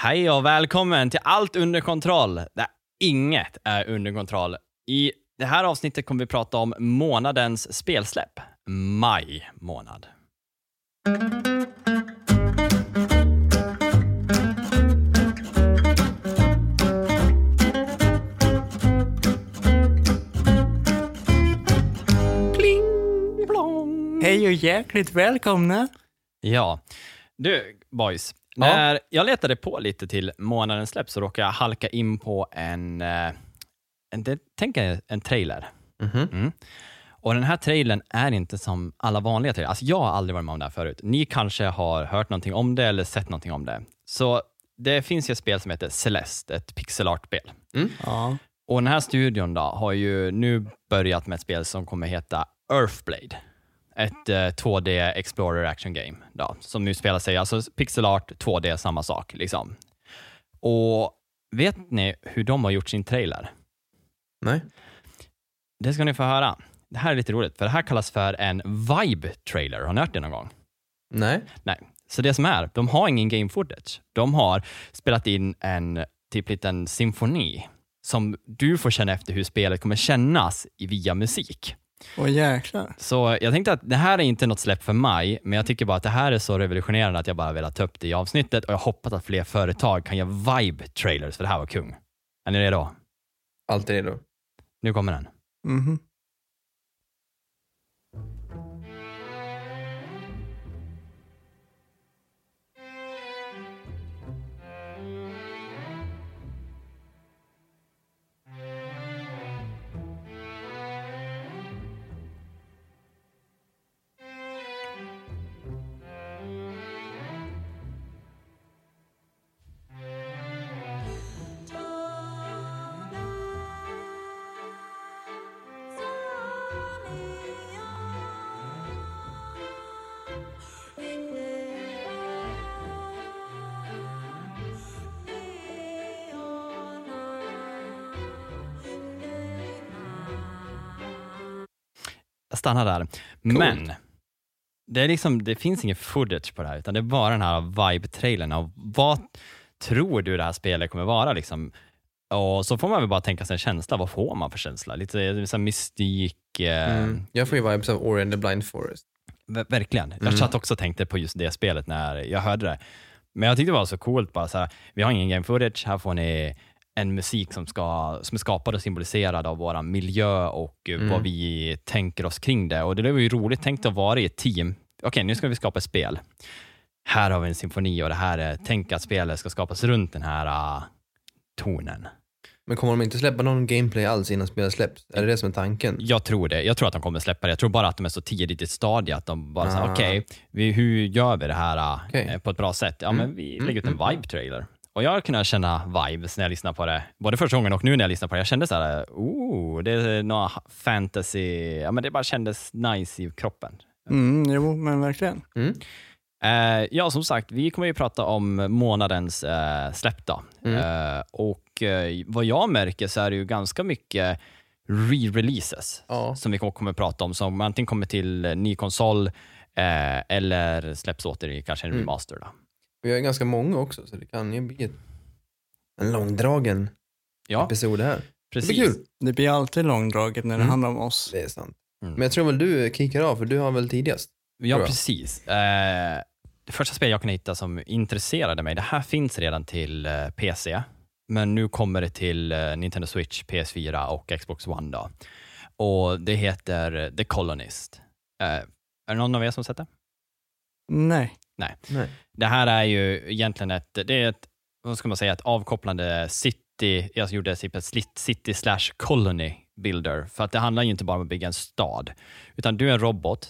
Hej och välkommen till Allt under kontroll, där inget är under kontroll. I det här avsnittet kommer vi prata om månadens spelsläpp, maj månad. Pling plong. Hej och hjärtligt välkomna. Ja, du boys. Ja. När jag letade på lite till månadens släpp så råkade jag halka in på en, eh, en tänk en trailer. Mhm. Mm. Och Den här trailern är inte som alla vanliga trailers. Alltså jag har aldrig varit med om det här förut. Ni kanske har hört någonting om det eller sett någonting om det. Så Det finns ju ett spel som heter Celeste, ett pixel art-spel. Ja. Och Den här studion då har ju nu börjat med ett spel som kommer heta Earthblade. Ett eh, 2D Explorer Action Game då, som nu spelar sig, alltså pixel art, 2D, samma sak. Liksom. Och vet ni hur de har gjort sin trailer? Nej. Det ska ni få höra. Det här är lite roligt, för det här kallas för en vibe-trailer. Har ni hört det någon gång? Nej. Nej. Så det som är, de har ingen game footage. De har spelat in en typ liten symfoni som du får känna efter hur spelet kommer kännas via musik. Åh jäklar. Så jag tänkte att det här är inte något släpp för mig, men jag tycker bara att det här är så revolutionerande att jag bara velat ta upp det i avsnittet och jag hoppas att fler företag kan göra vibe-trailers, för det här var kung. Är ni redo? Alltid redo. Nu kommer den. Mhm. Jag stannar där. Men det, är liksom, det finns ingen footage på det här, utan det är bara den här vibe-trailern. Och vad tror du det här spelet kommer vara? Liksom? Och så får man väl bara tänka sig en känsla. Vad får man för känsla? Lite så här mystik. Eh, Mm. Jag får ju vibes av Ori and the Blind Forest. ver- Verkligen. Jag Mm. satt också och tänkte på just det spelet när jag hörde det. Men jag tyckte det var så coolt. Bara så här, vi har ingen game footage, här får ni en musik som, ska, som är skapad och symboliserad av vår miljö och eh, Mm. vad vi tänker oss kring det. Och Det var ju roligt tänkt att vara i ett team. Okej, nu ska vi skapa ett spel. Här har vi en symfoni och det här är, tänk att spelet ska skapas runt den här ah, tonen. Men kommer de inte släppa någon gameplay alls innan spelet släpps? Är det det som är tanken? Jag tror det. Jag tror att de kommer släppa det. Jag tror bara att de är så tidigt i ett stadie att de bara säger Ah. okej, vi- hur gör vi det här eh, på ett bra sätt? Ja, Mm. men vi Mm, lägger ut en mm, vibe-trailer. Och jag har kunnat känna vibes när jag lyssnar på det, både första gången och nu när jag lyssnar på det. Jag kände så här, oh, det är några fantasy, ja men det bara kändes nice i kroppen. Mm, jo, men verkligen. Mm. Eh, ja, som sagt, vi kommer ju prata om månadens eh, släpp då. Mm. Eh, och eh, vad jag märker så är det ju ganska mycket re-releases Ja. som vi kommer prata om, som antingen kommer till ny konsol eh, eller släpps åter i kanske en Mm. remaster. Då. Vi har ganska många också så det kan ju bli ett, en långdragen Ja, episod här. Det precis. blir kul. Det blir alltid långdraget när det Mm. handlar om oss. Det är sant. Mm. Men jag tror väl du kickar av för du har väl tidigast? Ja, precis. Eh, det första spel jag kunde hitta som intresserade mig, det här finns redan till eh, PC, men nu kommer det till eh, Nintendo Switch, PS4 och Xbox One. Då. Och Det heter The Colonist. Eh, är det någon av er som sett det? Nej. Nej. Det här är ju egentligen ett, det är ett, vad ska man säga, ett avkopplande city, jag gjorde typ ett city slash colony builder, för att det handlar ju inte bara om att bygga en stad, utan du är en robot,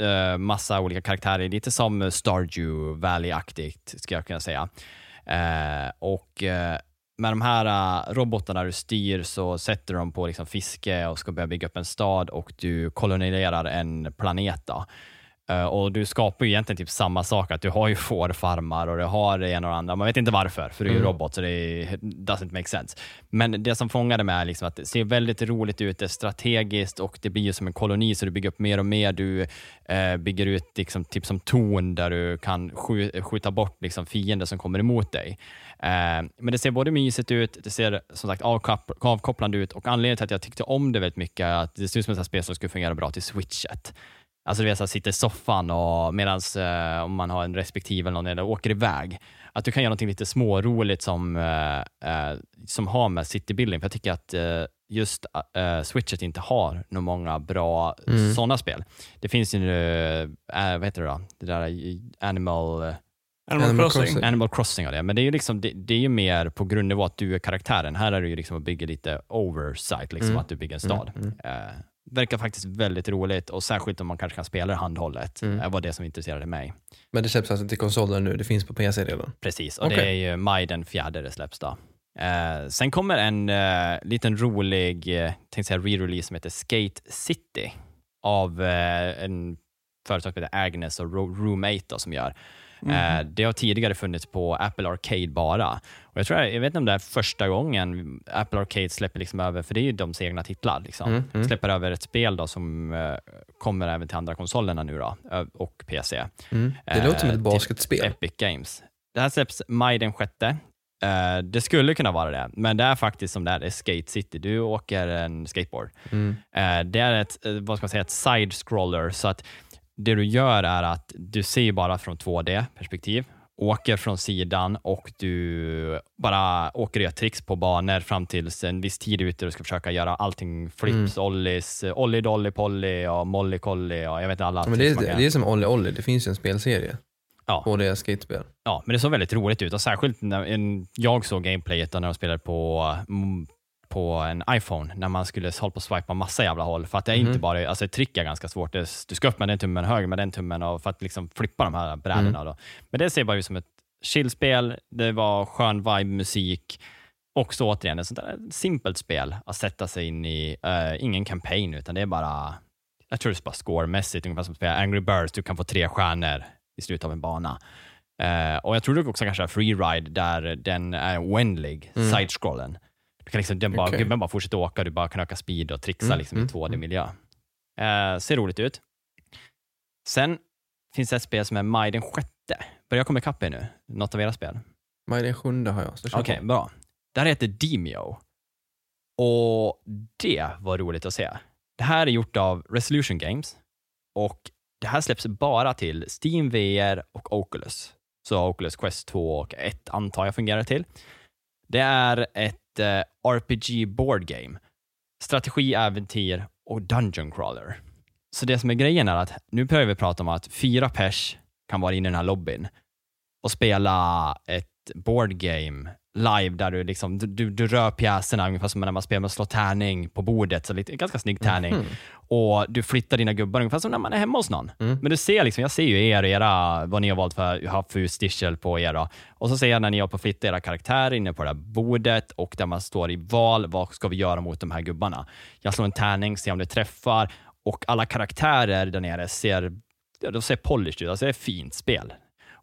eh, massa olika karaktärer, lite som Stardew Valley-aktigt, ska jag kunna säga. Eh, och eh, med de här robotarna du styr så sätter du dem på liksom fiske och ska börja bygga upp en stad och du koloniserar en planet. Då. Eh, och du skapar ju egentligen typ samma sak, att du har ju fårfarmar och du har det ena och det andra. Man vet inte varför, för du är ju Mm. robot, så det är- doesn't make sense. Men det som fångade mig är liksom att det ser väldigt roligt ut, det är strategiskt och det blir ju som en koloni, så du bygger upp mer och mer. Du eh, bygger ut liksom, typ som torn där du kan skj- skjuta bort liksom, fiender som kommer emot dig. Eh, men det ser både mysigt ut, det ser som sagt avkop- avkopplande ut och anledningen till att jag tyckte om det väldigt mycket är att det ser ut som ett spel som skulle fungera bra till switchet. Alltså du vet, så här, sitter i soffan och medan eh, om man har en respektive eller någon eller åker iväg, att du kan göra något lite småroligt som, eh, eh, som har med citybuilding. För jag tycker att eh, just eh, switchet inte har några många bra Mm. sådana spel. Det finns ju nu, eh, vad heter det då? Det där eh, Animal... eh, Animal, Animal Crossing. Crossing. Animal Crossing det, men det är ju liksom, det, det är ju mer på grundnivå att du är karaktären. Här är det ju liksom att bygga lite oversight, liksom Mm. att du bygger en stad. Mm, Eh, verkar faktiskt väldigt roligt och särskilt om man kanske kan spela det handhållet. Mm. Det var det som intresserade mig. Men det släpps alltså till konsoler nu, det finns på PC redan. Precis, och det Okej. är ju maj den fjärde det släpps då. Eh, sen kommer en eh, liten rolig eh, säga re-release som heter Skate City av eh, en företag som heter Agnes och Ro- Room8 då, som gör. Eh, det har tidigare funnits på Apple Arcade bara. Och jag, tror, jag vet inte om det är första gången Apple Arcade släpper liksom över, för det är ju deras egna titlar, liksom. Mm, mm. släpper över ett spel då som eh, kommer även till andra konsolerna nu då, ö- och PC. Mm. Det Eh, låter som ett till basketspel. Epic Games. Det här släpps maj den sjätte. Eh, det skulle kunna vara det, men det är faktiskt som det är, det är Skate City. Du åker en skateboard. Mm. Eh, det är ett, eh, vad ska man säga, ett side-scroller, så att det du gör är att du ser bara från 2D-perspektiv, åker från sidan och du bara åker och gör tricks på banor fram tills en viss tid ute och ska försöka göra allting flips, ollies, eh, ollie dolly polly och molly collie och jag vet inte alla Ja, men det, är, det är som Olli Olli, det finns ju en spelserie Ja. på det skatespel. Ja, men det såg väldigt roligt ut och särskilt när en, jag såg gameplayet när de spelade på, mm, på en iPhone när man skulle hålla på och swipa massa jävla håll. För att det är inte bara, alltså trick är ganska svårt. Det, du ska upp med den tummen, höger med den tummen och för att liksom flippa de här brädorna. Då. Men det ser bara ut som ett chillspel, det var skön vibe-musik. Också återigen ett sånt där simpelt spel att sätta sig in i. Eh, ingen campaign, utan det är bara, jag tror det är bara scoremässigt, ungefär som att spela Angry Birds, du kan få tre stjärnor i slutet av en bana. Eh, och Jag tror du också kanske har freeride där den är oändlig, Mm. side-scrollen. Du kan liksom, den bara, Okej. gubben bara fortsätter åka, du bara kan öka speed och trixa Mm, liksom i mm, 2D-miljö. Eh, ser roligt ut. Sen finns det ett spel som är maj den sjätte. Börjar jag komma ikapp er nu? Något av era spel? Maj den sjunde har jag, Okej, på. bra. Det här heter Demio. Och det var roligt att se. Det här är gjort av Resolution Games och det här släpps bara till Steam VR och Oculus. Så Oculus Quest 2 och 1 antar jag fungerar till. Det är ett eh, RPG board game. Strategi, äventyr och dungeon crawler. Så det som är grejen är att nu börjar vi prata om att fyra pers kan vara inne i den här lobbyn och spela ett board game live där du, liksom, du, du, du rör pjäserna ungefär som när man spelar med slå tärning på bordet, så lite, ganska snygg tärning. Mhm. Och du flyttar dina gubbar ungefär som när man är hemma hos någon. Mm. Men du ser liksom, jag ser ju er era, vad ni har valt för, haft för stischel på er. Då. Och så ser jag när ni har på flytta era karaktärer inne på det här bordet och där man står i val, vad ska vi göra mot de här gubbarna? Jag slår en tärning, ser om det träffar och alla karaktärer där nere ser, de ser polished ut, alltså det är ett fint spel.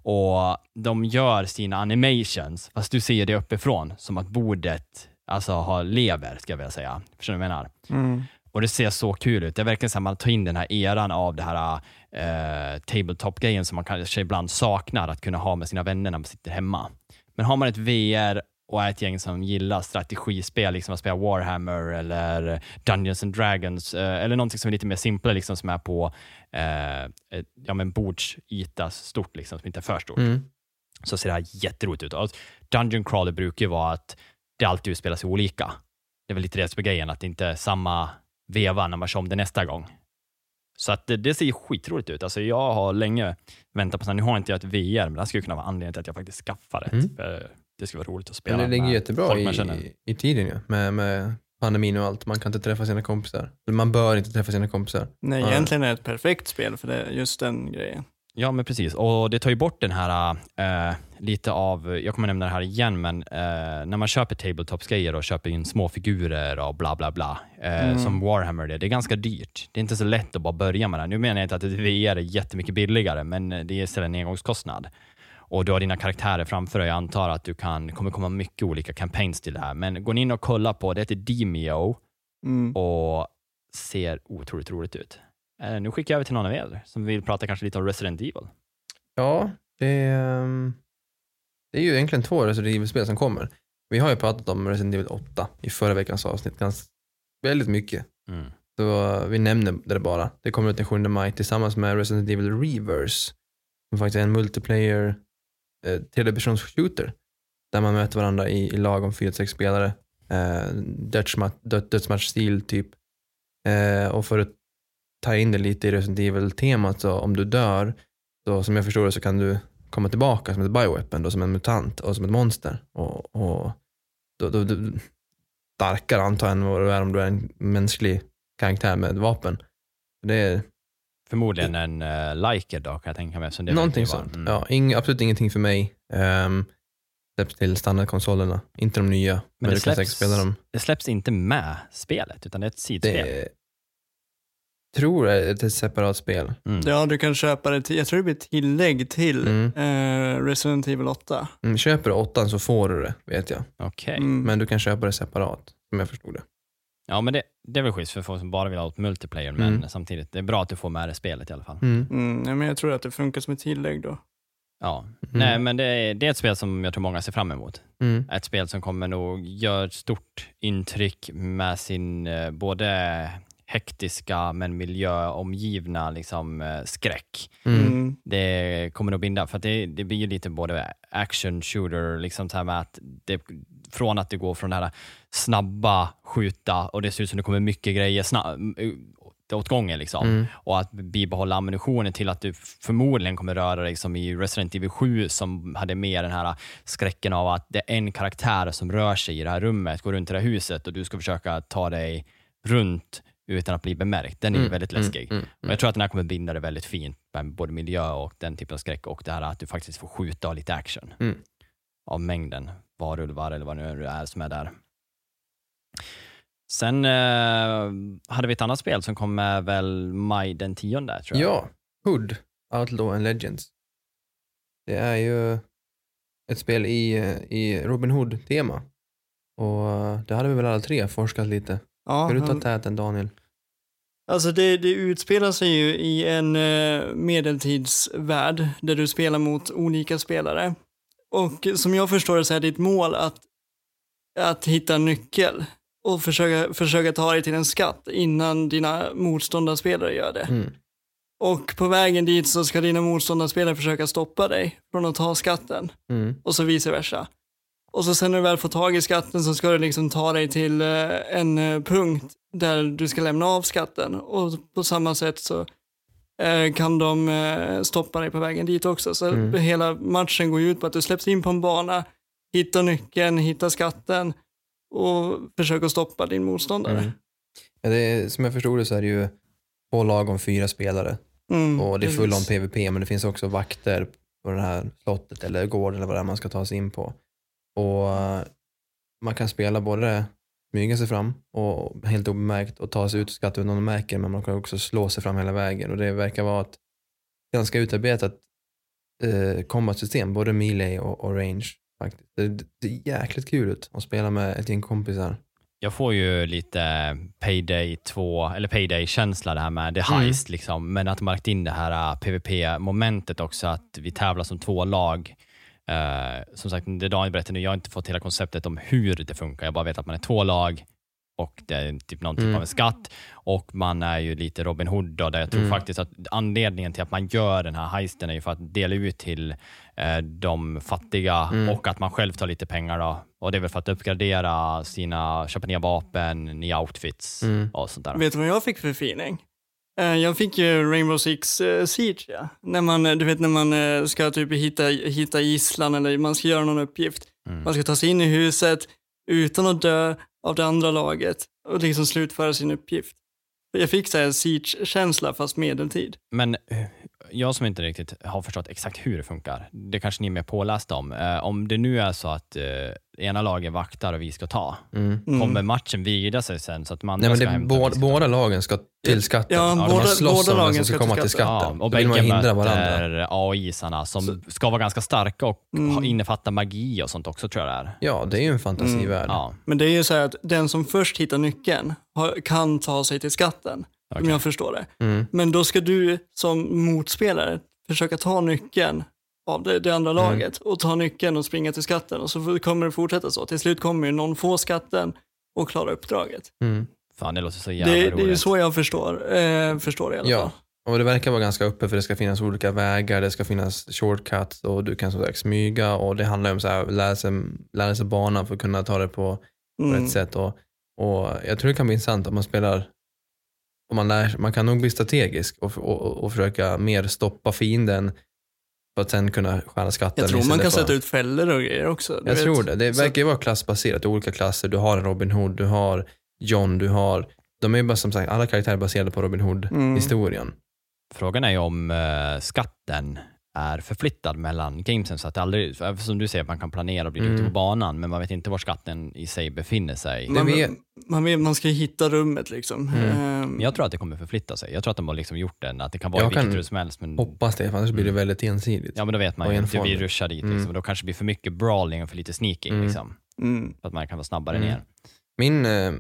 Och de gör sina animations, fast du ser det uppifrån, som att bordet alltså, har lever, ska jag vilja säga. Förstår du vad jag menar? Mm. Och det ser så kul ut. Det är verkligen så att man tar in den här eran av det här eh, tabletop-grejen som man kanske ibland saknar att kunna ha med sina vänner när man sitter hemma. Men har man ett VR och är ett gäng som gillar strategispel, liksom att spela Warhammer eller Dungeons and Dragons, eh, eller någonting som är lite mer simplare, liksom, som är på eh, ja, men bordsyta stort, liksom, som inte är för stort Mm. så ser det här jätteroligt ut. Och Dungeon crawler brukar ju vara att det alltid utspelar sig olika. Det är väl lite det som är grejen, att det inte är samma veva när man kör om det nästa gång. Så att det, det ser skitroligt ut. Alltså jag har länge väntat på sånt. Nu har inte jag ett VR, men det här skulle kunna vara anledningen till att jag faktiskt skaffar ett. Mm. Det skulle vara roligt att spela Men det ligger jättebra i, i tiden ju, med, med pandemin och allt. Man kan inte träffa sina kompisar. Eller man bör inte träffa sina kompisar. Nej, Ja. egentligen är det ett perfekt spel för det, just den grejen. Ja, men precis. Och det tar ju bort den här, eh, lite av, jag kommer nämna det här igen, men eh, när man köper tabletop-grejer och köper in små figurer och bla bla bla, eh, Mm. som Warhammer, det, det är ganska dyrt. Det är inte så lätt att bara börja med det. Nu menar jag inte att VR är jättemycket billigare, men det är istället en engångskostnad. Och du har dina karaktärer framför dig. Jag antar att du kan, kommer komma mycket olika campaigns till det här. Men gå in och kolla på, det heter Demio Mm. och ser otroligt roligt ut. Eh, nu skickar jag över till någon av er som vill prata kanske lite om Resident Evil. Ja, det är, ehm, det är ju egentligen två Resident Evil-spel som kommer. Vi har ju pratat om Resident Evil 8 i förra veckans avsnitt, ganska, väldigt mycket. Mm. Så eh, vi nämner det bara. Det kommer ut den 7 maj tillsammans med Resident Evil Reverse. Som faktiskt är en multiplayer eh, tredjepersons shooter. Där man möter varandra i, i lag om 4-6 spelare. Eh, dödsmatch, död, typ. Eh, och för att ta in det lite i Resident Evil-temat så om du dör, så som jag förstår det så kan du komma tillbaka som ett bioweapon, då, som en mutant och som ett monster. Och, och då, då, då, starkare antar jag än vad du är om du är en mänsklig karaktär med vapen. Det är Förmodligen en uh, liker då, kan jag tänka mig. Så det någonting sånt. Mm. Ja, ing, absolut ingenting för mig. Um, släpps till standardkonsolerna, inte de nya. Men, det du kan säkert släpps- spela dem. Det släpps inte med spelet, utan det är ett sidspel. Det tror jag är ett separat spel. Mm. Ja, du kan köpa det till, jag tror det blir tillägg till Mm. eh, Resident Evil 8. Mm, köper du åttan så får du det, vet jag. Okej. Mm. Men du kan köpa det separat, som jag förstod det. Ja, men det, det är väl schysst för folk som bara vill ha ett multiplayer, men Mm. samtidigt, det är bra att du får med det spelet i alla fall. Mm. Mm, ja, men jag tror att det funkar som ett tillägg då. Ja. Mm. Nej, men det är, det är ett spel som jag tror många ser fram emot. Mm. Ett spel som kommer nog göra ett stort intryck med sin eh, både hektiska men miljöomgivna liksom, eh, skräck. Mm. Mm. Det kommer nog binda, för att det, det blir ju lite både action shooter, liksom så här med att det, från att det går från det här snabba skjuta och det ser ut som det kommer mycket grejer snabb, åt gången liksom. Mm. och att bibehålla ammunitionen till att du förmodligen kommer röra dig som i Resident Evil 7 som hade med den här skräcken av att det är en karaktär som rör sig i det här rummet, går runt i det här huset och du ska försöka ta dig runt utan att bli bemärkt. Den är Mm, väldigt mm, läskig. mm, Och jag tror att den här kommer binda det väldigt fint med både miljö och den typen av skräck och det här att du faktiskt får skjuta och lite action Mm. av mängden varulvar eller vad det nu är som är där. Sen eh, hade vi ett annat spel som kom med väl maj den tionde tror jag. Ja, Hood, Outlaw and Legends. Det är ju ett spel i, i Robin Hood-tema. Och eh, det hade vi väl alla tre forskat lite. Ja, Ska du ta täten Daniel? Alltså det, det utspelar sig ju i en eh, medeltidsvärld där du spelar mot olika spelare. Och som jag förstår det så är ditt mål att, att hitta en nyckel och försöka, försöka ta dig till en skatt innan dina motståndarspelare gör det. Mm. Och på vägen dit så ska dina motståndarspelare försöka stoppa dig från att ta skatten Mm. och så vice versa. Och så sen när du väl får tag i skatten så ska du liksom ta dig till eh, en eh, punkt där du ska lämna av skatten och på samma sätt så eh, kan de stoppa dig på vägen dit också. Så Mm. hela matchen går ju ut på att du släpps in på en bana, hittar nyckeln, hittar skatten och försöker stoppa din motståndare. Mm. Ja, det är, som jag förstod det så är det ju två lag om fyra spelare. Mm, Och det är full om. PVP men det finns också vakter på det här slottet eller gården eller vad det är man ska ta sig in på. Och eh, man kan spela både smyga sig fram och helt obemärkt och ta sig ut och skatta utan någon märker men man kan också slå sig fram hela vägen och det verkar vara ett ganska utarbetat eh, combat-system, både melee och, och range. Faktiskt. Det, det är jäkligt kul ut att spela med ett gäng kompisar. Jag får ju lite Payday 2, eller Payday-känsla det här med The Mm. Heist, liksom. men att de har lagt in det här uh, PVP-momentet också, att vi tävlar som två lag. Uh, som sagt, det Daniel berättade nu, jag har inte fått hela konceptet om hur det funkar. Jag bara vet att man är två lag och det är typ någon typ Mm. av en skatt och man är ju lite Robin Hood då, där jag tror Mm. faktiskt att anledningen till att man gör den här heisten är ju för att dela ut till eh, de fattiga Mm. och att man själv tar lite pengar då. Och det är väl för att uppgradera sina, köpa nya vapen, nya outfits Mm. och sånt där. Vet du vad jag fick för feeling? Eh, Jag fick ju Rainbow Six eh, Siege, ja. När man, eh, du vet när man ska typ hitta, hitta gisslan eller man ska göra någon uppgift. Mm. Man ska ta sig in i huset utan att dö av det andra laget och liksom slutföra sin uppgift. Jag fick så här Siege-känsla fast medeltid. Men jag som inte riktigt har förstått exakt hur det funkar, det kanske ni är mer pålästa om. Eh, om det nu är så att eh, ena laget vaktar och vi ska ta, Mm. Mm. kommer matchen vrida sig sen så att de Nej, men ska det, hämta båda, lagen ska till skatten. Ja, de båda- slåss båda om lagen som ska ska komma till skatten. skatten. Ja, och man bägge hindra varandra. möter AI-sarna som ska vara ganska starka och Mm. ha- innefatta magi och sånt också tror jag det är. Ja, det är ju en fantasivärld. Ja, Men det är ju så här att den som först hittar nyckeln kan ta sig till skatten, om okej. jag förstår det. Mm. Men då ska du som motspelare försöka ta nyckeln av det, det andra Mm. laget och ta nyckeln och springa till skatten och så kommer det fortsätta så. Till slut kommer ju någon få skatten och klara uppdraget. Mm. Fan, det låter så Det, jävla det är ju roligt. så jag förstår, eh, förstår det i alla Ja. fall. Och det verkar vara ganska öppet för det ska finnas olika vägar, det ska finnas shortcuts och du kan som sagt smyga och det handlar om här, lära, sig, lära sig banan för att kunna ta det på Mm. rätt sätt. Och, och jag tror det kan bli intressant om man spelar, om man lär man kan nog bli strategisk och, och, och försöka mer stoppa fienden för att sen kunna stjäla skatten. Jag tror man kan sätta ut fällor och grejer också. du Jag vet. tror det. Det verkar ju vara klassbaserat, olika klasser. Du har en Robin Hood, du har John, du har, de är ju bara som sagt, alla karaktärer baserade på Robin Mm. Hood-historien. Frågan är ju om eh, skatten är förflyttad mellan gamesen så att det aldrig, för som du säger, man kan planera och bli Mm. duktig på banan, men man vet inte var skatten i sig befinner sig. Man, vet- man, vet, man ska hitta rummet liksom. Mm. Men jag tror att det kommer förflytta sig. Jag tror att de har liksom gjort den, att det kan vara Jag vilket rum som helst. Men, Hoppas det, för annars blir det väldigt ensidigt. ja, men då vet man ju inte. Vi ruschar dit, Mm. liksom. då kanske det blir för mycket brawling och för lite sneaking. Mm. Liksom, mm. så att man kan vara snabbare Mm. ner. Min, eh,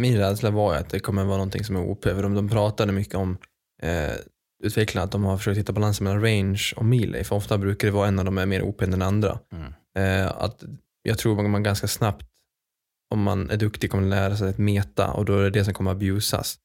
min rädsla var ju att det kommer vara någonting som är OP, för de, de pratade mycket om eh, utvecklarna, att de har försökt hitta balansen mellan range och melee, för ofta brukar det vara en av dem är mer OP än den andra. Mm. Eh, att jag tror man, ganska snabbt, om man är duktig, kommer lära sig ett meta och då är det det som kommer abusas.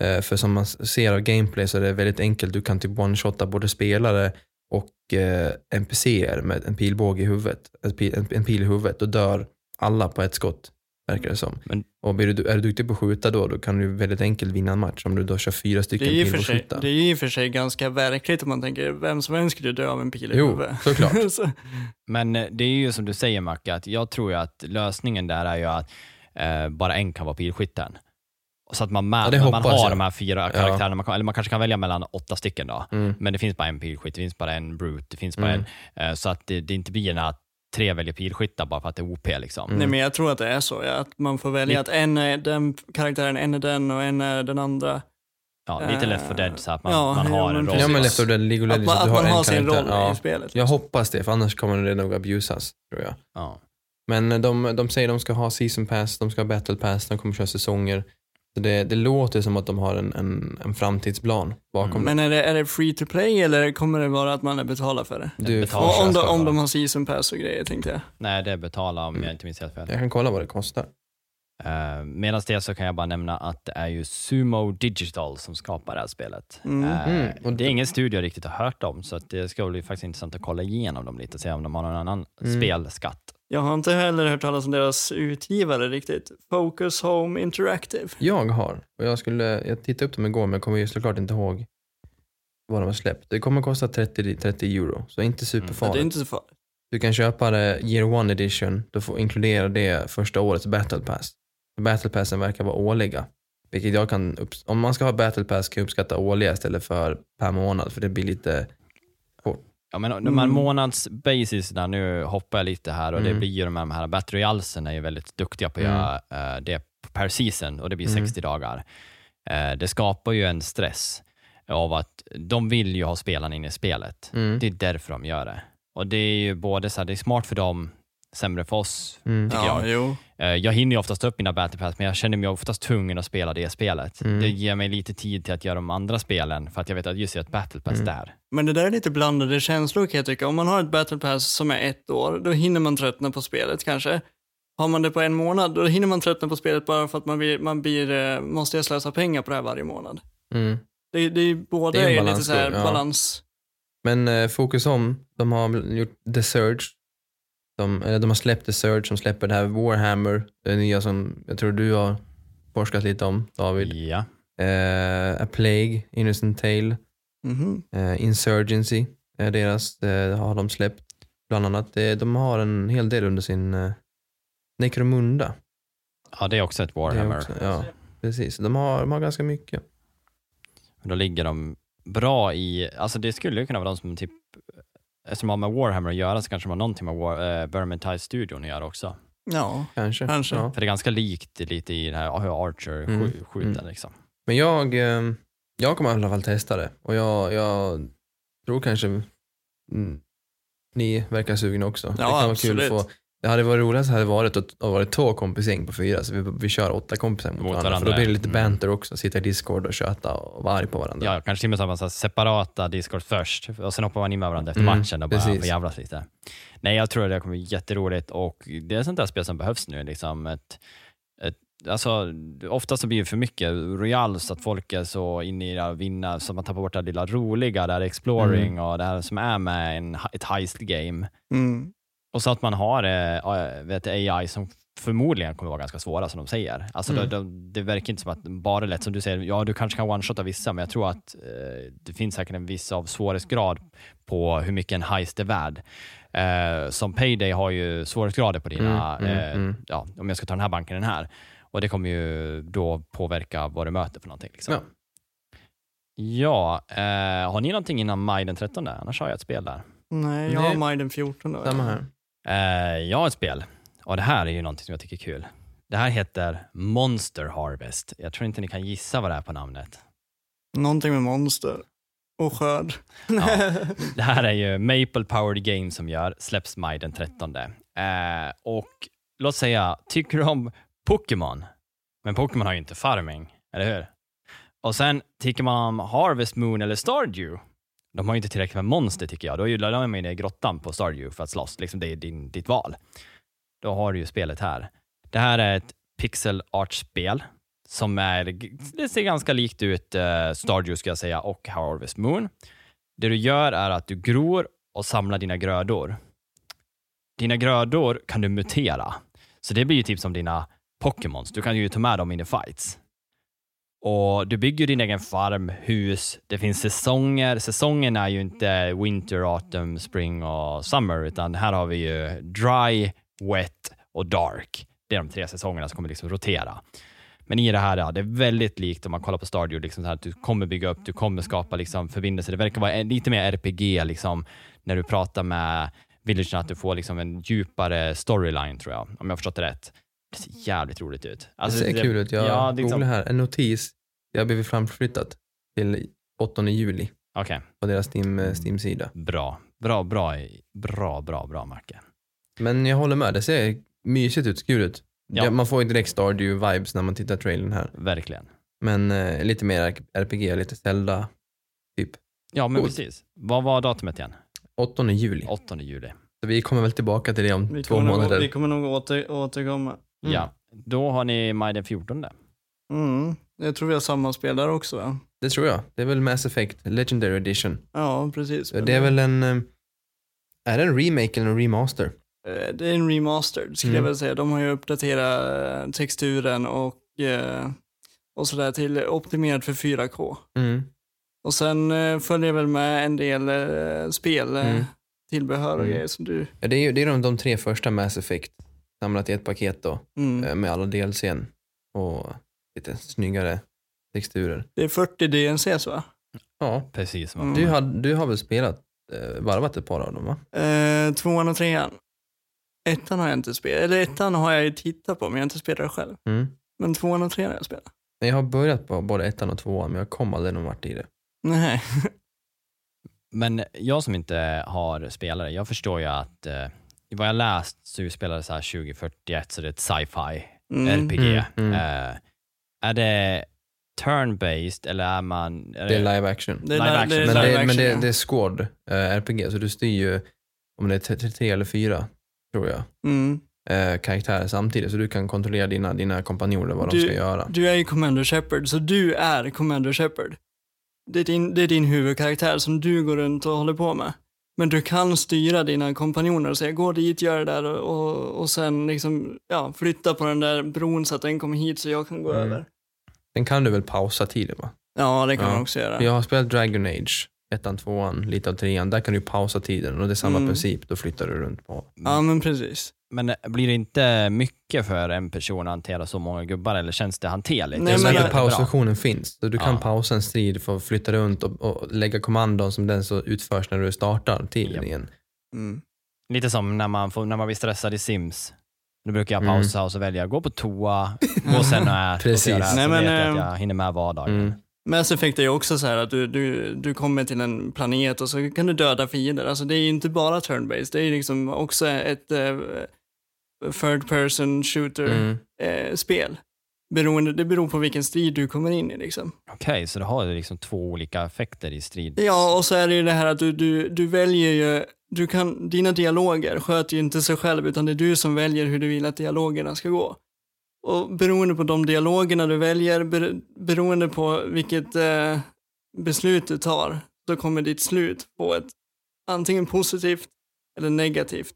Eh, för som man ser av gameplay så är det väldigt enkelt, du kan typ one-shotta både spelare och eh, NPCer med en pilbåge i huvudet, en pil, en, en pil i huvudet, då dör alla på ett skott, verkar det som. Men- och blir du, är du duktig på att skjuta då, då kan du väldigt enkelt vinna en match om du då kör fyra Det stycken är sig, pilbågsskyttar. det är ju i och för sig ganska verkligt om man tänker vem som helst skulle dö av en pil i Jo, huvudet. såklart. Så- Men eh, det är ju som du säger Macke, att jag tror ju att lösningen där är ju att eh, bara en kan vara pilskytten. Så att man, Ja, mä- det man har jag. de här fyra Ja. karaktärerna, man kan, eller man kanske kan välja mellan åtta stycken då. Mm. Men det finns bara en pilskytt, det finns bara en brute, det finns bara Mm. en. Eh, så att det, det inte blir den här tre väljer pilskyttar bara för att det är OP liksom. Mm. Nej men jag tror att det är så, ja, att man får välja att en är den karaktären, en är den och en är den andra. Ja, lite lätt för dead så att man, Ja, man ja, har men en roll. Ja men Left 4 Dead League of Att Legends, man, att att du har man en har sin karaktär. roll Ja. i spelet. Jag hoppas det, för annars kommer det nog abusas, tror jag. Ja. Men de, de säger att de ska ha season pass, de ska ha battle pass, de kommer köra säsonger. Så det, det låter som att de har en, en, en framtidsplan bakom Mm. Men är det, är det free to play eller kommer det vara att man är betalar för det? det. Du Betala. får, Och om, de, om de har season pass och grejer tänkte jag. Nej, det betalar om jag inte minns helt fel. jag kan kolla vad det kostar. Uh, Medan det så kan jag bara nämna att det är ju Sumo Digital som skapar det här spelet. Mm. Eh, Mm, och det är ingen studio jag riktigt har hört om, så att det ska bli faktiskt intressant att kolla igenom dem lite och se om de har någon annan Mm. spelskatt. Jag har inte heller hört talas om deras utgivare riktigt. Focus Home Interactive. Jag har, och jag skulle, jag tittade upp dem igår men jag kommer ju såklart inte ihåg vad de har släppt. Det kommer kosta 30, 30 euro, så inte superfarligt. det är inte så farligt. Du kan köpa det year one edition, du får inkludera det första årets battle pass. Battle passen verkar vara årliga. Vilket jag kan, om man ska ha battle pass kan jag uppskatta årliga istället för per månad, för det blir lite, Ja, men de här Mm. månadsbasis, där nu hoppar jag lite här och det Mm. blir ju de här, de här Battle Royalsen är ju väldigt duktiga på att Mm. göra eh, det per season och det blir Mm. 60 dagar. Eh, det skapar ju en stress av att de vill ju ha spelarna in i spelet. mm, Det är därför de gör det. Och det är ju både så här, det är smart för dem, sämre för oss. mm, tycker Ja, jag. jo. Eh, Jag hinner ju oftast upp mina battle pass, men jag känner mig oftast tvungen att spela det spelet. Mm. Det ger mig lite tid till att göra de andra spelen, för att jag vet att just det är ett battle pass Mm. där. Men det där är lite blandade känslor kan jag tycka. Om man har ett battle pass som är ett år, då hinner man tröttna på spelet kanske. Har man det på en månad, då hinner man tröttna på spelet bara för att man blir, man blir eh, måste jag slösa pengar på det här varje månad. mm. Det, det är båda Det är en är, lite så här ja. balans. Men eh, Focus Home, de har gjort The Surge. De, eller de har släppt The Surge som släpper det här Warhammer, det nya som jag tror du har forskat lite om David. Ja. Eh, A Plague, Innocent Tale, Mhm. eh, Insurgency är deras, eh, har de släppt bland annat. De har en hel del under sin Necromunda. ja, det är också ett Warhammer. också, ja, precis. De har, de har ganska mycket. Då ligger de bra i, alltså det skulle ju kunna vara de som typ, eftersom de har med Warhammer att göra så kanske de har någonting med War, uh, Vermintide-studion att göra också. Ja, Kanske. Kanske. Ja. För det är ganska likt lite i det här hur Archer Mm, skjuter mm. liksom. Men jag, eh, jag kommer i alla fall testa det och jag, jag tror kanske mm, ni verkar sugna också. det kan vara kul absolut. att få det hade varit roligast hade varit att ha varit två kompisgäng på fyra, så vi, vi kör åtta kompisar mot, Mot varandra. För varandra, då blir det lite mm. banter också, sitta i Discord och köta och vara arg på varandra. Ja, kanske till och med så här separata Discord först och sen hoppar man in med varandra efter Mm, matchen och bara precis. får jävlas lite. Nej, jag tror att det kommer bli jätteroligt och det är sånt där spel som behövs nu. Liksom ett, ett, alltså, ofta så blir det för mycket Royal så att folk är så inne i det att vinna så man tappar bort det lilla roliga, det här exploring och det här som är med en, ett heist game. mm. Och så att man har eh, vet, AI som förmodligen kommer vara ganska svåra som de säger. Alltså Mm. det, det, det verkar inte som att bara lätt, som du säger, ja du kanske kan one-shotta vissa, men jag tror att eh, det finns säkert en viss av svårighetsgrad på hur mycket en heist är värd. Eh, som Payday har ju svårighetsgrader på dina, Mm, mm, eh, mm. ja, om jag ska ta den här banken, den här. Och det kommer ju då påverka vad du möter för någonting. Liksom. Ja. Ja, eh, har ni någonting innan maj den 13? Annars har jag ett spel där. Nej, jag har maj den 14. Då. Samma här. Eh, jag har ett spel och det här är ju någonting som jag tycker är kul. Det här heter Monster Harvest. Jag tror inte ni kan gissa vad det är på namnet. Någonting med monster och skörd. Ja. Det här är ju Maple Powered Games som gör, släpps maj den 13. Eh, och låt säga, tycker du om Pokémon? Men Pokémon har ju inte farming, eller hur? Och sen tycker man om Harvest Moon eller Stardew? De har ju inte tillräckligt med monster tycker jag. Då är man ju i grottan på Stardew för att slåss. Liksom det är din, ditt val. Då har du ju spelet här. Det här är ett pixel art-spel som är, det ser ganska likt ut eh, Stardew ska jag säga och Harvest Moon. Det du gör är att du gror och samlar dina grödor. Dina grödor kan du mutera. Så det blir ju typ som dina Pokémons. Du kan ju ta med dem in i fights. Och Du bygger din egen farm, hus, det finns säsonger. Säsongen är ju inte winter, autumn, spring och summer, utan här har vi ju dry, wet och dark. Det är de tre säsongerna som kommer liksom rotera. Men i det här, ja, det är väldigt likt om man kollar på Stardew, liksom så här, att du kommer bygga upp, du kommer skapa liksom förbindelser. Det verkar vara lite mer RPG, liksom, när du pratar med villagerna, att du får liksom en djupare storyline, tror jag, om jag har förstått det rätt. Det ser jävligt roligt ut. Alltså, det ser kul ut. Jag ja, liksom, här. En notis. Det har blivit framflyttat till 8 juli Okej, på deras Steam, eh, Steam-sida. bra. Bra, bra, bra, bra, bra, Macke. Men jag håller med, det ser mysigt ut, kul ut. Ja. Man får ju direkt Stardew-vibes när man tittar trailern här. Verkligen. Men eh, lite mer RPG, lite Zelda, typ. Ja, men Coolt. precis. Vad var datumet igen? 8 juli. 8 juli. Så vi kommer väl tillbaka till det om Vi två kommer, nog, månader. vi kommer nog åter, återkomma. Mm. Ja, då har ni maj den 14. Mm. Jag tror vi har samma spel där också va? Det tror jag. Det är väl Mass Effect Legendary Edition. Ja, precis. Det är väl en... eh, Är det en remake eller en remaster? Eh, Det är en remastered skulle Mm. jag väl säga. De har ju uppdaterat eh, texturen och, och sådär till optimerat för 4K. Mm. Och sen följer väl med en del spel, Mm. tillbehör och Mm. grejer som du... Ja, det är ju det är de, de tre första Mass Effect samlat i ett paket då. Mm. eh, Med alla DLCn och lite snyggare texturer. Det är 40 DNCs va? Ja, Precis. Mm. du har, du har väl spelat, eh, varvat ett par av dem va? Eh, tvåan och trean. Ettan har jag inte spelat, eller ettan har jag ju tittat på men jag har inte spelat det själv. Mm. Men tvåan och trean har jag spelat. Men Jag har börjat på både ettan och tvåan men jag kom aldrig någon vart i det. Nej. Men jag som inte har spelare, jag förstår ju att eh, i vad jag läst så spelar det så här 2041, så det är ett sci-fi Mm. RPG. Mm, mm. Eh, är det turn-based eller är man... Är Det är live action. Det är Live li- action. det är men live det, action, men det, ja. det är squad eh, RPG så du styr ju om det är tre, tre eller fyra tror jag Mm. eh, karaktärer samtidigt så du kan kontrollera dina, dina kompanjoner vad de Du- ska göra. Du är ju Commander Shepard, så du är Commander Shepard. Det är, din, det är din huvudkaraktär som du går runt och håller på med. Men du kan styra dina kompanjoner och säga gå dit, gör det där och, och, sen liksom, ja, flytta på den där bron så att den kommer hit så jag kan gå Mm. över. Sen kan du väl pausa tiden va? Ja, det kan Ja. man också göra. Jag har spelat Dragon Age ettan, tvåan, lite av trean. Där kan du pausa tiden och det är samma Mm. princip. Då flyttar du runt på. Ja, men precis. Men eh, blir det inte mycket för en person att hantera så många gubbar eller känns det hanterligt? Nej, Jag men- att pausfunktionen finns. Så du kan Ja. pausa en strid för att flytta runt och, och lägga kommandon som den så utförs när du startar tiden Japp. igen. Mm. Lite som när man, får, när man blir stressad i Sims. Då brukar jag Mm. pausa och så välja gå på toa, gå sen och ät och Precis. så gör det här, Nej, så men, vet jag att eh, jag hinner med vardagen. Mm. Mass Effect är ju också så här att du, du, du kommer till en planet och så kan du döda fiender. Alltså det är ju inte bara turn-based, det är liksom också ett eh, third person shooter Mm. eh, spel. Beroende, det beror på vilken strid du kommer in i liksom. Okej, så du har liksom två olika effekter i strid. Ja, och så är det ju det här att du, du, du väljer ju, du kan, dina dialoger sköter ju inte sig själv utan det är du som väljer hur du vill att dialogerna ska gå. Och beroende på de dialogerna du väljer, ber, beroende på vilket eh, beslut du tar, så kommer ditt slut på ett antingen positivt eller negativt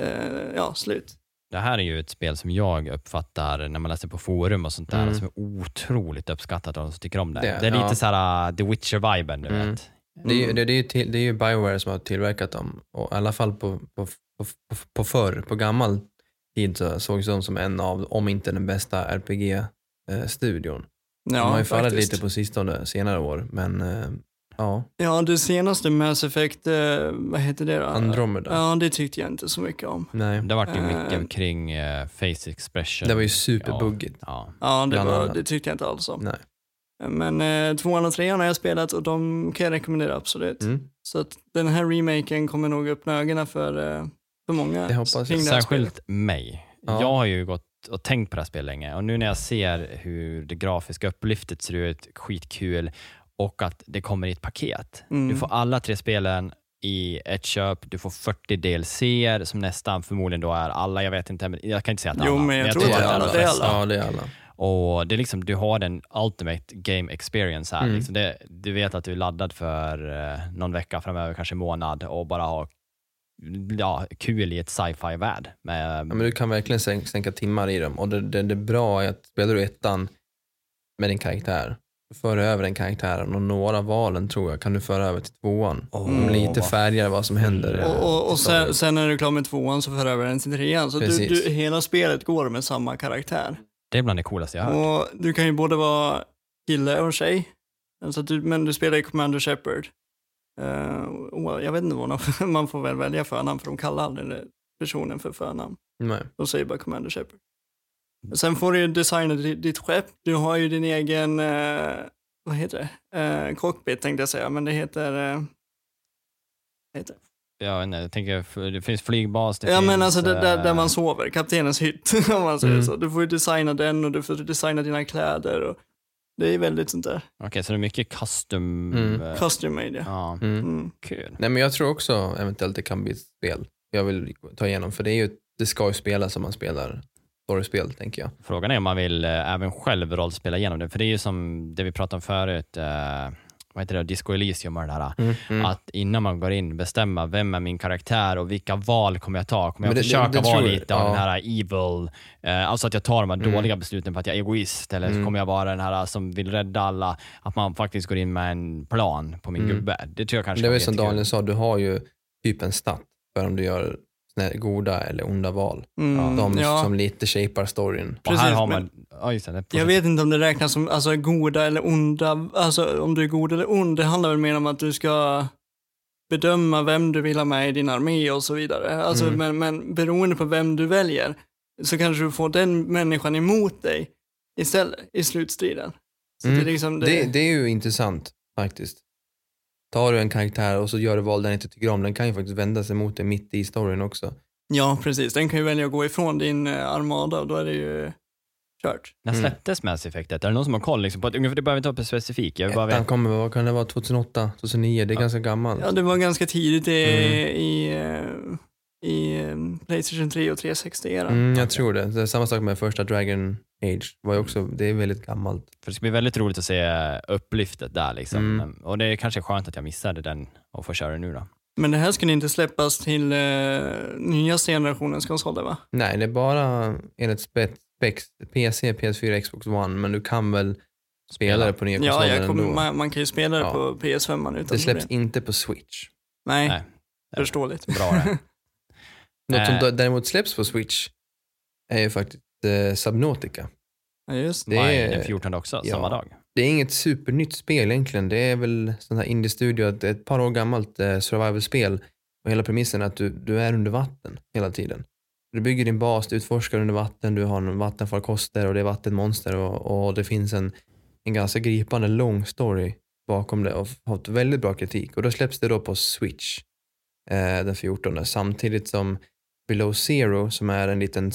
eh, ja, slut. Det här är ju ett spel som jag uppfattar när man läser på forum och sånt där, Mm. som är otroligt uppskattat av de som tycker om det. Det- Det, är lite ja. så här uh, The Witcher-viben, du Mm. vet. Det, är ju, Mm. det, det, är ju till, det är ju Bioware som har tillverkat dem. Och I alla fall på, på, på, på, på förr, på gammal tid så sågs de som en av, om inte den bästa RPG-studion. Ja, de har ju fallit faktiskt. lite på sistone, senare år, men eh, ja, Ja, det senaste Mass Effect, eh, vad heter det då? Andromeda. Ja, det tyckte jag inte så mycket om. Nej, Det vart ju mycket Eh. kring uh, face expression. det var ju superbuggigt. Ja. Ja, det, var, det tyckte jag inte alls om. Nej. Men eh, tvåan och trean har jag spelat och de kan jag rekommendera absolut. Mm. Så att den här remaken kommer nog öppna ögonen för, eh, för många. Det hoppas jag. Särskilt mig. Ja. Jag har ju gått och tänkt på det här spelet länge och nu när jag ser hur det grafiska upplyftet ser ut, skitkul och att det kommer i ett paket. Mm. Du får alla tre spelen i ett köp, du får 40 DLC som nästan förmodligen då är alla, jag vet inte, men jag kan inte säga att Jo, alla. men jag tror Det att är det är alla, alla. det är flesta. alla. Ja, det är alla. Och det är liksom, du har den ultimate game experience här. Mm. Liksom det, du vet att du är laddad för eh, någon vecka framöver, kanske en månad och bara ha ja, kul i ett sci-fi-värld. Med, Ja, men du kan verkligen sänka, sänka timmar i dem. Och det, det, det bra är att spelar du ettan med din karaktär, du för över den karaktären och några valen tror jag kan du föra över till tvåan. Mm. Om lite färger vad som händer. Och, och, och sen, sen när du är klar med tvåan så för över den till trean. Så du, du, hela spelet går med samma karaktär. Det är bland det coolaste jag har hört. Och du kan ju både vara kille och tjej. Alltså att du, men du spelar i Commander Shepard. Och jag vet inte vad man, man får väl välja förnamn för de kallar aldrig personen för förnamn. Nej. De säger bara Commander Shepard. Sen får du ju designa ditt, skepp. Du har ju din egen, eh, vad heter det? Eh, cockpit tänkte jag säga, men det heter... Vad heter det? Vet inte, jag tänker, det finns flygbas, det ja finns... men alltså det, där, där man sover, kaptenens hytt om man säger Mm. så. Du får ju designa den och du får designa dina kläder. Och det är väldigt sånt där. Okej, så det är mycket custom... Mm. eh, Custom made ja. Ja, Mm. Mm. kul. Nej men jag tror också eventuellt det kan bli ett spel jag vill ta igenom för det är ju, det ska ju spelas som man spelar storyspel tänker jag. Frågan är om man vill eh, även själv rollspela igenom det, för det är ju som det vi pratade om förut, eh, vad heter det, Disco Elysium och det här. Mm. Att innan man går in bestämma vem är min karaktär och vilka val kommer jag ta? Kommer jag det- försöka det- det vara lite av ja. den här evil, eh, alltså att jag tar de här Mm. dåliga besluten för att jag är egoist eller Mm. kommer jag vara den här som vill rädda alla, att man faktiskt går in med en plan på min Mm. gubbe. Det tror jag kanske Det bli som. Daniel sa, du har ju typ en stat för om du gör goda eller onda val. Mm, De ja. som lite shapar storyn. Och här Precis, har men- man, ja just det, det Jag vet inte om det räknas som alltså, goda eller onda, alltså om du är god eller ond, det handlar väl mer om att du ska bedöma vem du vill ha med i din armé och så vidare. Alltså, Mm. men, men beroende på vem du väljer så kanske du får den människan emot dig istället i slutstriden. Så Mm. det, är liksom det, Det, det är ju intressant faktiskt. Tar du en karaktär och så gör du val den inte tycker om, den kan ju faktiskt vända sig mot dig mitt i storyn också. Ja, precis. Den kan ju välja att gå ifrån din eh, armada och då är det ju kört. När Mm. släpptes Mass Effect? Är det någon som har koll liksom på att, ungefär, det behöver inte vara specifikt, jag bara veta. kommer, vad kan det vara, 2008, 2009? Det är ganska gammalt. Ja, det var ganska tidigt i, Mm. i, eh, i eh, Playstation 3 och 360-eran. Mm, jag tror det. det är samma sak med första Dragon Age. Var ju också, det är väldigt gammalt. För det ska bli väldigt roligt att se upplyftet där liksom. Mm. Och det är kanske skönt att jag missade den och får köra den nu då. Men det här skulle inte släppas till eh, nya generationens konsoler va? Nej, det är bara enligt spec, specs, PC, PS4, Xbox One, men du kan väl spelare på nya Ja, konsoler jag kommer, ändå. man, man kan ju spela det Ja. på PS5 utan Det släpps problem. inte på Switch. Nej, Nej. förståeligt. Bra det. Något som Eh. däremot släpps på Switch är ju faktiskt eh, Subnautica. Ja, just det. Maj är- den 14 också, ja. samma dag. Det är inget supernytt spel egentligen. Det är väl sån här indie-studio, ett, ett par år gammalt eh, survival-spel. Och hela premissen är att du, du är under vatten hela tiden. Du bygger din bas, du utforskar under vatten, du har en vattenfarkoster och det är vattenmonster och, och det finns en, en ganska gripande lång story bakom det och har fått väldigt bra kritik. Och då släpps det då på Switch eh, den 14 samtidigt som Below Zero som är en liten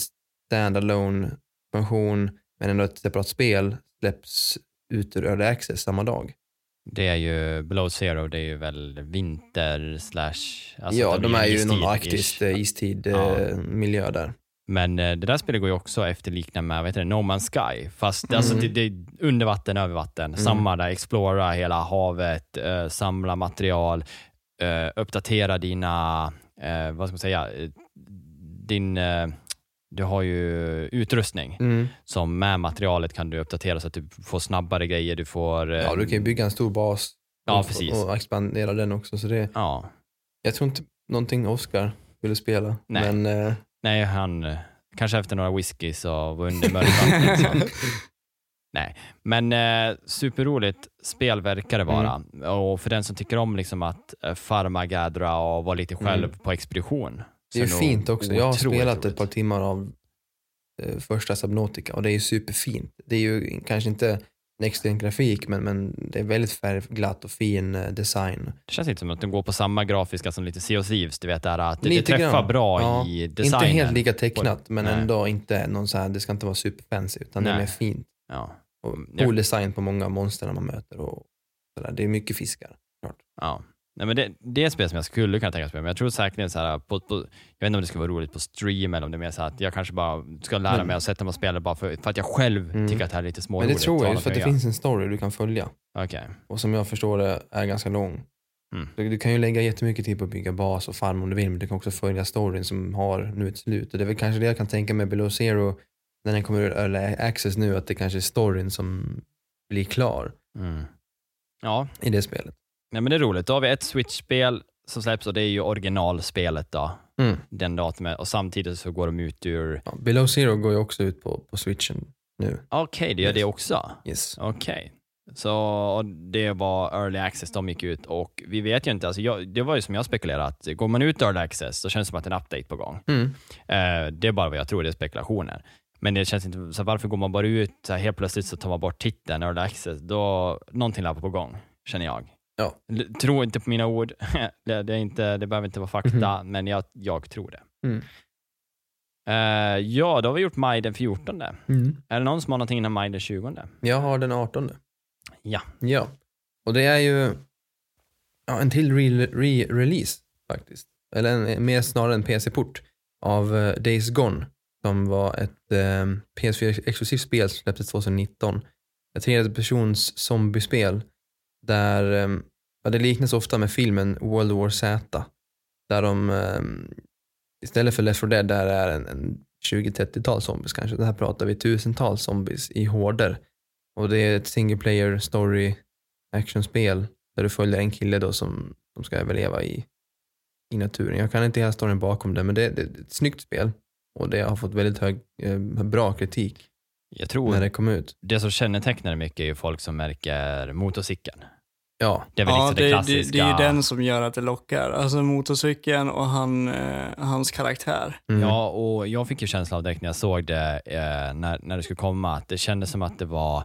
standalone funktion men ändå ett separat spel släpps ut ur Early Access samma dag. Det är ju Below Zero, det är ju väl vinter slash... alltså ja, de är ju någon arktisk eh, istid Ja. eh, miljö där. Men eh, det där spelet går ju också efterlikna med vad heter det, No Man's Sky. Fast alltså, Mm. det, det är under vatten, över vatten. Samma där, explora hela havet, samla material, uppdatera dina, eh, vad ska man säga, din, eh, du har ju utrustning Mm. som med materialet kan du uppdatera så att du får snabbare grejer, du får... eh, Ja, du kan ju bygga en stor bas Ja, och, precis. och expandera den också. Så det, Ja, jag tror inte någonting Oscar ville spela. Nej. Men eh, nej han, kanske efter några whiskys och var under så. Nej, men eh, superroligt spel verkar det vara. Och för den som tycker om liksom att eh, farma, gaddra och vara lite själv Mm. på expedition. Det är fint också. Jag har spelat ett par timmar av eh, första Subnautica och det är ju superfint. Det är ju kanske inte next grafik men, men det är väldigt färgglatt och fin eh, design. Det känns lite som att de går på samma grafiska som lite Sea of Thieves, du vet där att det, det träffar grann. bra Ja, i designen. Inte helt lika tecknat men Nej. ändå inte någon så här, det ska inte vara superfancy utan det är Nej. mer fint. Ja, Och Ja. cool design på många monster man möter och sådär. Det är mycket fiskar. Klart. ja. Nej, men det, det är ett spel som jag skulle kunna tänka mig spela, men jag tror säkert så här, på, på, jag vet inte om det ska vara roligt på stream eller om det är mer så att jag kanske bara ska lära Men- mig att sätta mig och spela bara för, för att jag själv Mm. tycker att det här är lite Men småroligt. det tror jag, just för att det finns en story du kan följa. Okej. Och som jag förstår det är ganska lång. Mm. Du, du kan ju lägga jättemycket tid på att bygga bas och farm om du vill, men du kan också följa storyn som har nu ett slut. Och det är väl kanske det jag kan tänka med Below Zero, när den kommer ur early access nu, att det kanske är storyn som blir klar Mm. Ja, i det spelet. Nej, men det är roligt. Då har vi ett Switch-spel som släpps och det är ju originalspelet då, Mm. den datumet. Och samtidigt så går de ut ur... Ja, Below Zero går ju också ut på, på switchen nu. Okej, det gör det Yes. också. Yes. Okej. Så och det var early access de gick ut och vi vet ju inte, alltså jag, det var ju som jag spekulerade, att går man ut early access så känns det som att det är en update på gång. Mm. Eh, det är bara vad jag tror, det är spekulationer. Men det känns inte, så varför går man bara ut så här, helt plötsligt så tar man bort titeln early access, då någonting lär på gång, känner jag. Ja. Tro inte på mina ord, det, det, är inte, det behöver inte vara fakta, men jag, jag tror det. Mm. Eh, ja, då har vi gjort maj den 14. Mm. Är det någon som har någonting innan maj den 20? Jag har den 18. Ja. Ja. Och det är ju ja, en till re- re-release faktiskt. Eller en, mer snarare en PC-port av eh, Days Gone som var ett eh, PS4-exklusivt spel som släpptes 2019. Ett tredjepersons zombiespel där eh, ja, det liknas ofta med filmen World War Z där de eh, istället för Left 4 Dead där är en, en 20-30-tal zombies kanske. Det här pratar vi tusentals zombies i horder. Och det är ett single player story actionspel där du följer en kille då som, som ska överleva i, i naturen. Jag kan inte hela storyn bakom det men det, det, det är ett snyggt spel och det har fått väldigt hög, eh, bra kritik jag tror när det kom ut. det som kännetecknar det mycket är ju folk som märker motorcykeln. Ja, Det är väl Ja, liksom det, det, det, klassiska. det är ju den som gör att det lockar. Alltså motorcykeln och han, eh, hans karaktär. mm. Ja, och jag fick ju känslan av direkt när jag såg det, eh, när, när det skulle komma, att det kändes som att det var,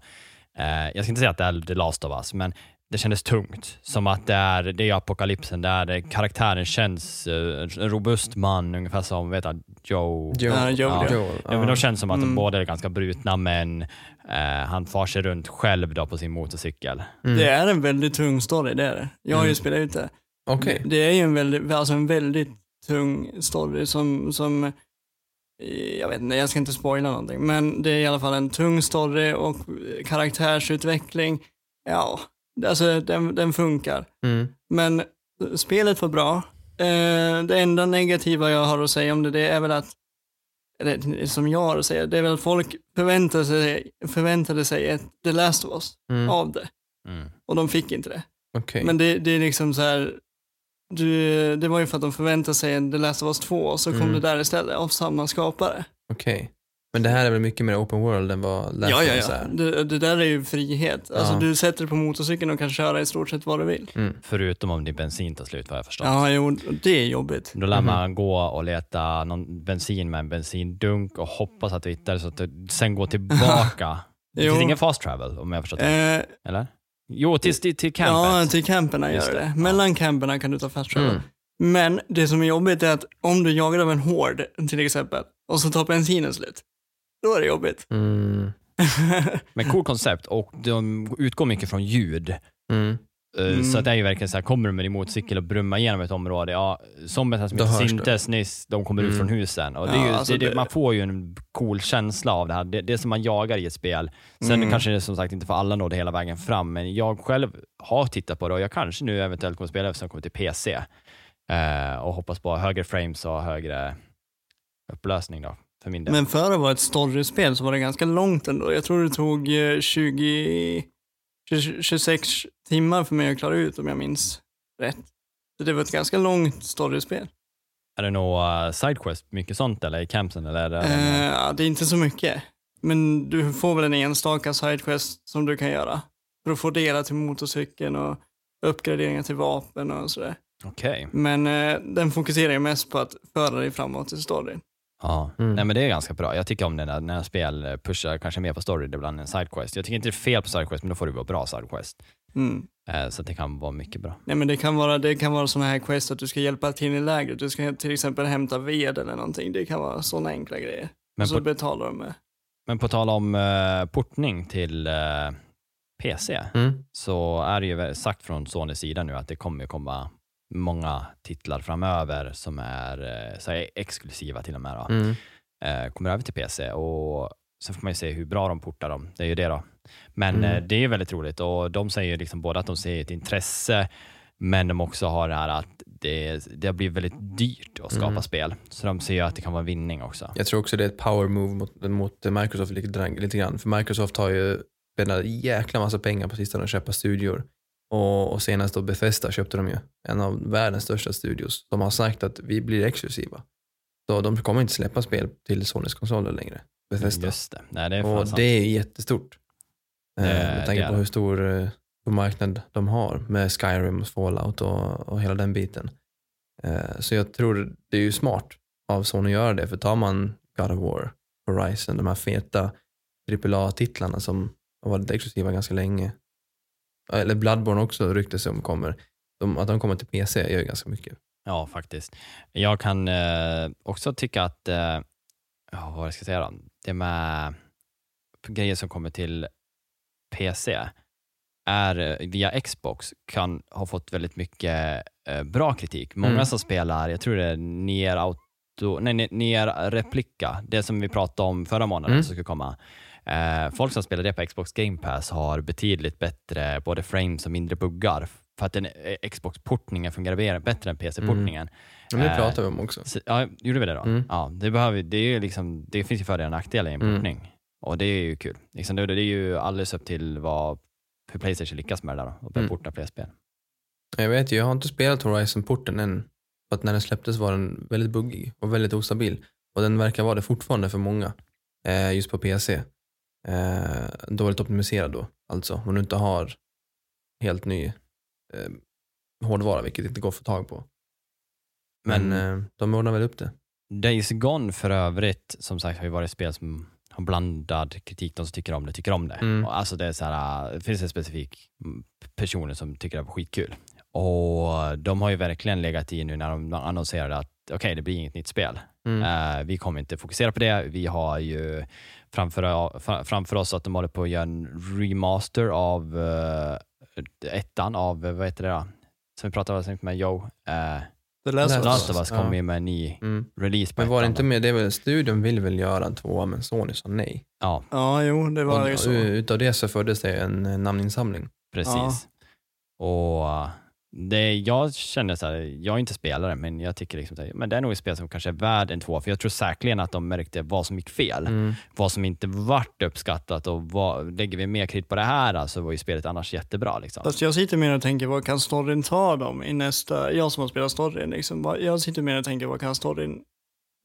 eh, jag ska inte säga att det är The Last of Us, men det kändes tungt. Som att det är, det är apokalypsen, där det, karaktären känns eh, en robust man, ungefär som vet jag, Joe. Joel. Ja, Joel, ja. Joel, Ja, men de känns som att de Mm. båda är ganska brutna, men eh, han far sig runt själv då på sin motorcykel. Mm. Det är en väldigt tung story, det är det. Jag har ju Mm. spelat ut det. Okej. Det är ju en väldigt, alltså en väldigt tung story som, som eh, jag vet inte, jag ska inte spoila någonting, men det är i alla fall en tung story och karaktärsutveckling, ja, alltså den, den funkar. Mm. Men spelet var bra. Eh, det enda negativa jag har att säga om det, det är väl att eller som jag har att säga, det är väl att folk förväntade sig, förväntade sig ett The Last of Us Mm. av det. Mm. Och de fick inte det. Okej. Men det, det är liksom så här, du, det var ju för att de förväntade sig en The Last of Us 2 och så kom Mm. det där istället av samma skapare. Okej. Men det här är väl mycket mer open world än vad Last ja, ja, ja. är? Det, det där är ju frihet. Alltså Ja. du sätter dig på motorcykeln och kan köra i stort sett vad du vill. Mm. Förutom om din bensin tar slut vad jag förstått. Ja, jo, det är jobbigt. Då lär Mhm. man gå och leta någon bensin med en bensindunk och hoppas att du hittar det så att du sen går tillbaka. Det finns ingen fast travel om jag förstått det. Eh, Eller? Jo, till, till, till campet. ja, till camperna Just gör det. det. Mellan camperna kan du ta fast travel. Mm. Men det som är jobbigt är att om du jagar av en hård till exempel och så tar bensinen slut, då är det jobbigt. Mm. Men cool koncept och de utgår mycket från ljud. Mm. Eh, Mm. Så att det är ju verkligen så här, kommer du med din motorcykel och brummar igenom ett område, ja, zombiesarna som inte syntes nyss, de kommer ut Mm. från husen. Och det är Ja, ju, alltså det, det, det- man får ju en cool känsla av det här. Det, det är som man jagar i ett spel. Sen Mm. kanske det som sagt inte för alla nådde hela vägen fram, men jag själv har tittat på det och jag kanske nu eventuellt kommer spela eftersom jag kommer till PC. Eh, och hoppas på högre frames och högre upplösning då, för min del. Men för att vara ett storyspel så var det ganska långt ändå. Jag tror det tog eh, 20, 20 26 timmar för mig att klara ut om jag minns rätt. Så det var ett ganska långt storyspel. Är det några sidequest, mycket sånt eller i campsen? Eller är det, Eh, ja, det är inte så mycket. Men du får väl en enstaka sidequest som du kan göra. För att få delar till motorcykeln och uppgraderingar till vapen och sådär. Okej. Men eh, den fokuserar ju mest på att föra dig framåt i storyn. Ja, Mm. nej men det är ganska bra. Jag tycker om det när, när spel pushar kanske mer på story ibland än sidequest. Jag tycker inte det är fel på sidequest, men då får det vara bra sidequest. Mm. Eh, så det kan vara mycket bra. Nej men det kan vara, det kan vara sådana här quest att du ska hjälpa till i lägret. Du ska till exempel hämta ved eller någonting. Det kan vara sådana enkla grejer. Men och så på, betalar de med. men på tal om uh, portning till eh, PC, Mm. så är det ju sagt från Sonys sida nu att det kommer komma många titlar framöver som är eh, så här, exklusiva till och med. Då. Mm. eh, kommer över till PC och så får man ju se hur bra de portar dem. Det är ju det då. Men Mm. eh, det är väldigt roligt och de säger liksom både att de ser ett intresse men de också har det här att det, det har blivit väldigt dyrt att skapa Mm. spel. Så de ser ju att det kan vara vinning också. Jag tror också det är ett power move mot, mot Microsoft lite, lite grann. För Microsoft har ju spenderat jäkla massa pengar på sistone att köpa studior. Och, och senast då Bethesda köpte de ju, en av världens största studios. De har sagt att vi blir exklusiva. Så de kommer inte släppa spel till Sonys konsoler längre. Bethesda. Just det. Nej, det är och sant. det är jättestort. Eh, Det- med tanke på hur stor, eh, stor marknad de har med Skyrim, och Fallout och, och hela den biten. Eh, så jag tror det är ju smart av Sony att göra det. För tar man God of War, Horizon, de här feta AAA-titlarna som har varit exklusiva ganska länge. Eller Bloodborne också ryktes om kommer. De, att de kommer till PC gör ju ganska mycket. Ja, faktiskt. Jag kan eh, också tycka att, eh, ja, vad ska jag säga då? Det med grejer som kommer till PC är eh, via Xbox kan ha fått väldigt mycket eh, bra kritik. Många Mm. som spelar, jag tror det är Nier Auto, nej, Ni- Nier Replika, det som vi pratade om förra månaden Mm. som skulle komma. Eh, folk som spelar det på Xbox Game Pass har betydligt bättre både frames och mindre buggar för att den eh, Xbox-portningen fungerar bättre än PC-portningen. Men det Eh, pratar vi om också. Så, ja, gjorde vi det då? Mm. Ja, det, behöver, det, är liksom, det finns ju fördelar och nackdelar i en Mm. portning. Och det är ju kul. Liksom det, det är ju alldeles upp till vad, hur Playstation lyckas med det där då, och börja Mm. porta fler spel. Jag vet ju, jag har inte spelat Horizon-porten än. För att när den släpptes var den väldigt buggig och väldigt ostabil. Och den verkar vara det fortfarande för många. Eh, just på PC. Eh, dåligt optimiserad då, alltså. Om du inte har helt ny eh, hårdvara, vilket inte går att få tag på. Men, Men eh, de ordnar väl upp det. Days Gone för övrigt, som sagt har ju varit ett spel som har blandad kritik. De som tycker om det tycker om det. Mm. Alltså det, är så här, det finns en specifik mm, personer som tycker det var skitkul. Och de har ju verkligen legat i nu när de annonserade att okej, det blir inget nytt spel. Mm. Eh, vi kommer inte fokusera på det. Vi har ju framför, fra- framför oss att de håller på att göra en remaster av uh, ettan av, eh, vad heter det då? Som vi pratade om med Joe. Uh, The Last of Last of Us Ja. kommer ju med en ny Mm. release Men var det inte med, det väl, studion vill väl göra en tvåa men Sony sa nej. Ja, Ja, jo, det var Och, ju så. utav det så föddes det en eh, namninsamling. precis. Och uh, Det, jag känner så här, jag är inte spelare, men jag tycker liksom så här, men det är nog ett spel som kanske är värd en två, för jag tror säkerligen att de märkte vad som gick fel, Mm. vad som inte vart uppskattat och vad, lägger vi mer krit på det här, alltså var ju spelet annars jättebra. Liksom. Fast jag sitter mer och tänker, vad kan storyn ta dem i nästa, jag som har spelat storyn, liksom, jag sitter mer och tänker, vad kan storyn,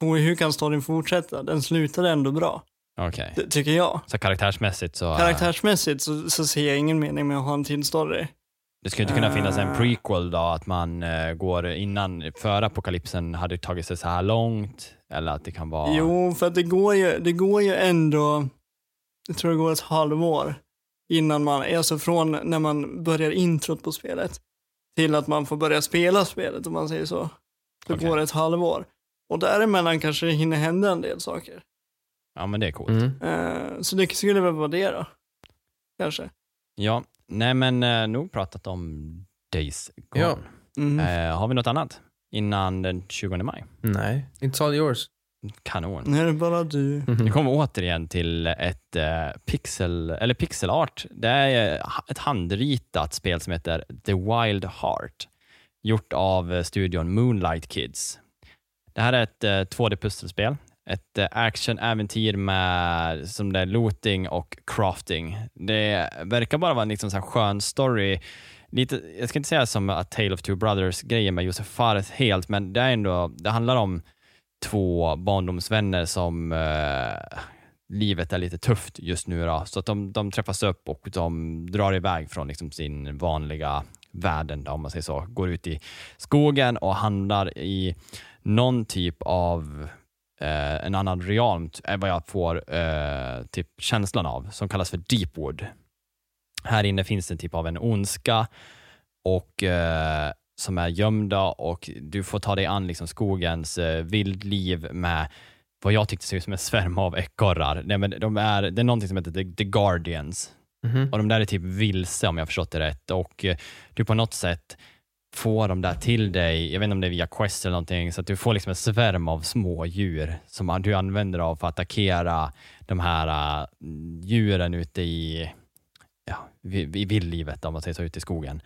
hur kan storyn fortsätta? Den slutade ändå bra, Okej. det tycker jag. Så karaktärsmässigt så... Karaktärsmässigt så, så ser jag ingen mening med att ha en till story. Det skulle inte kunna finnas en Ah. prequel då, att man eh, går innan, före apokalypsen hade tagit sig så här långt, eller att det kan vara... Jo, för att det går ju, det går ju ändå, jag tror det går ett halvår innan man, alltså från när man börjar introt på spelet till att man får börja spela spelet om man säger så. Det Okej. går ett halvår. Och däremellan kanske det hinner hända en del saker. Ja, men det är coolt. Mm. Eh, så det skulle väl vara det då. Kanske. Ja, nej men eh, nog pratat om Days Gone. Ja. Mm. Eh, har vi något annart innan den 20 maj? Nej, it's all yours. Kanon. Nu är det bara du. Vi kommer återigen till ett eh, pixel, eller pixel art. Det är eh, ett handritat spel som heter The Wild Heart, gjort av eh, studion Moonlight Kids. Det här är ett eh, 2D-pusselspel, ett eh, action-äventyr med som det är looting och crafting. Det verkar bara vara en liksom så här skön story. Lite, jag ska inte säga som A Tale of Two Brothers-grejen med Josef Fares helt, men det, är ändå, det handlar om två barndomsvänner som eh, livet är lite tufft just nu. Då. Så att de, de träffas upp och de drar iväg från liksom sin vanliga världen, då, om man säger så. Går ut i skogen och handlar i någon typ av eh, en annan realm, är vad jag får eh, typ känslan av, som kallas för Deepwood. Här inne finns en typ av en ondska och eh, som är gömda och du får ta dig an liksom skogens eh, vildliv med vad jag tyckte såg ut som en svärm av ekorrar. Nej, men de är, det är någonting som heter The, The Guardians Mhm. och de där är typ vilse om jag förstått det rätt och eh, du på något sätt får de där till dig, jag vet inte om det är via quest eller någonting, så att du får liksom en svärm av små djur som du använder av för att attackera de här uh, djuren ute i, ja, i, i vildlivet, om man säger så, ute i skogen.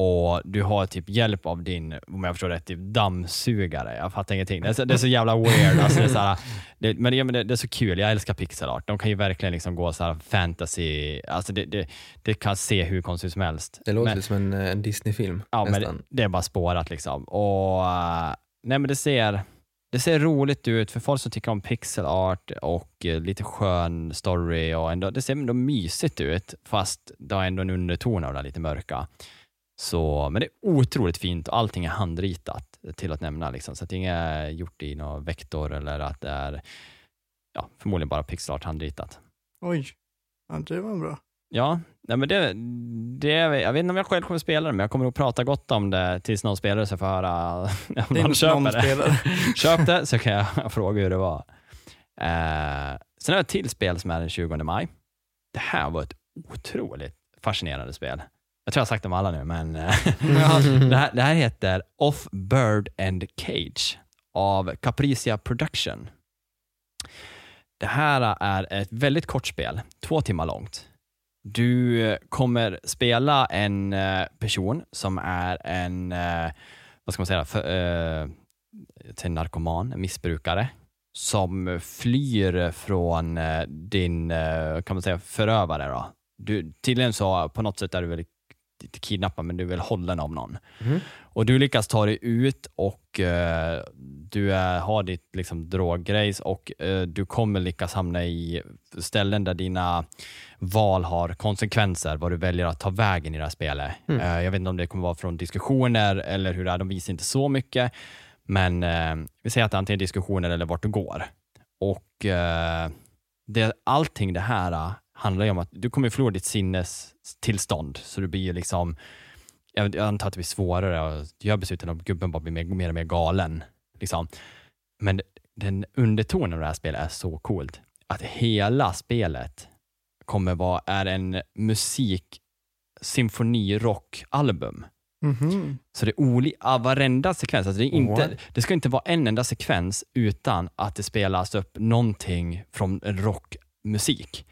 Och du har typ hjälp av din, om jag förstår rätt, typ dammsugare. Jag fattar ingenting. Det är så, det är så jävla weird. Alltså det är så här, det, men, det, men det, det är så kul. Jag älskar pixelart. De kan ju verkligen liksom gå så här fantasy. Alltså det, kan se hur konstigt som helst. Det låter Men- som en, eh, en Disney-film. Ja, men nästan. det, det är bara spårat liksom. Och, eh, nej, men det ser, det ser roligt ut för folk som tycker om pixel art och eh, lite skön story. Och ändå, det ser ändå mysigt ut, fast det har ändå en underton av det lite mörka. Så, men det är otroligt fint och allting är handritat till att nämna. Liksom. Så att det är inget gjort i någon vektor eller att det är ja, förmodligen bara pixel art handritat. Oj, ja, det var bra. Ja, nej men det, det, jag vet inte om jag själv kommer spela det, men jag kommer att prata gott om det tills någon spelare så får höra om man köper det. spelare. Köp det så kan jag fråga hur det var. Eh, sen har jag ett till spel som är den 20 maj. Det här var ett otroligt fascinerande spel. Jag tror jag har sagt dem alla nu, men eh, det, här, det här heter Off Bird and Cage av Capricia Production. Det här är ett väldigt kort spel, två timmar långt. Du eh, kommer spela en eh, person som är en, vad ska man säga, för, till en narkoman, en missbrukare, som flyr från din, kan man säga, förövare. Då. Du, tydligen så på något sätt är du väl inte kidnappad, men du är väl hållen av någon. Mhm. Och du lyckas ta dig ut och eh, du är, har ditt liksom, droggrejs och eh, du kommer lyckas hamna i ställen där dina val har konsekvenser, vad du väljer att ta vägen i det här spelet. Mm. Eh, jag vet inte om det kommer vara från diskussioner eller hur det är, de visar inte så mycket, men eh, vi säger att det är antingen diskussioner eller vart du går. Och eh, det, allting det här eh, handlar ju om att du kommer förlora ditt sinnestillstånd, så du blir ju liksom jag, antar att det blir svårare att göra besluten om gubben bara blir mer, mer och mer galen. Liksom. Men den undertonen av det här spelet är så coolt. Att hela spelet kommer vara, är en musik symfonirockalbum. Mhm. Så det är olika, varenda sekvens, alltså det, är inte, What? det ska inte vara en enda sekvens utan att det spelas upp någonting från rockmusik.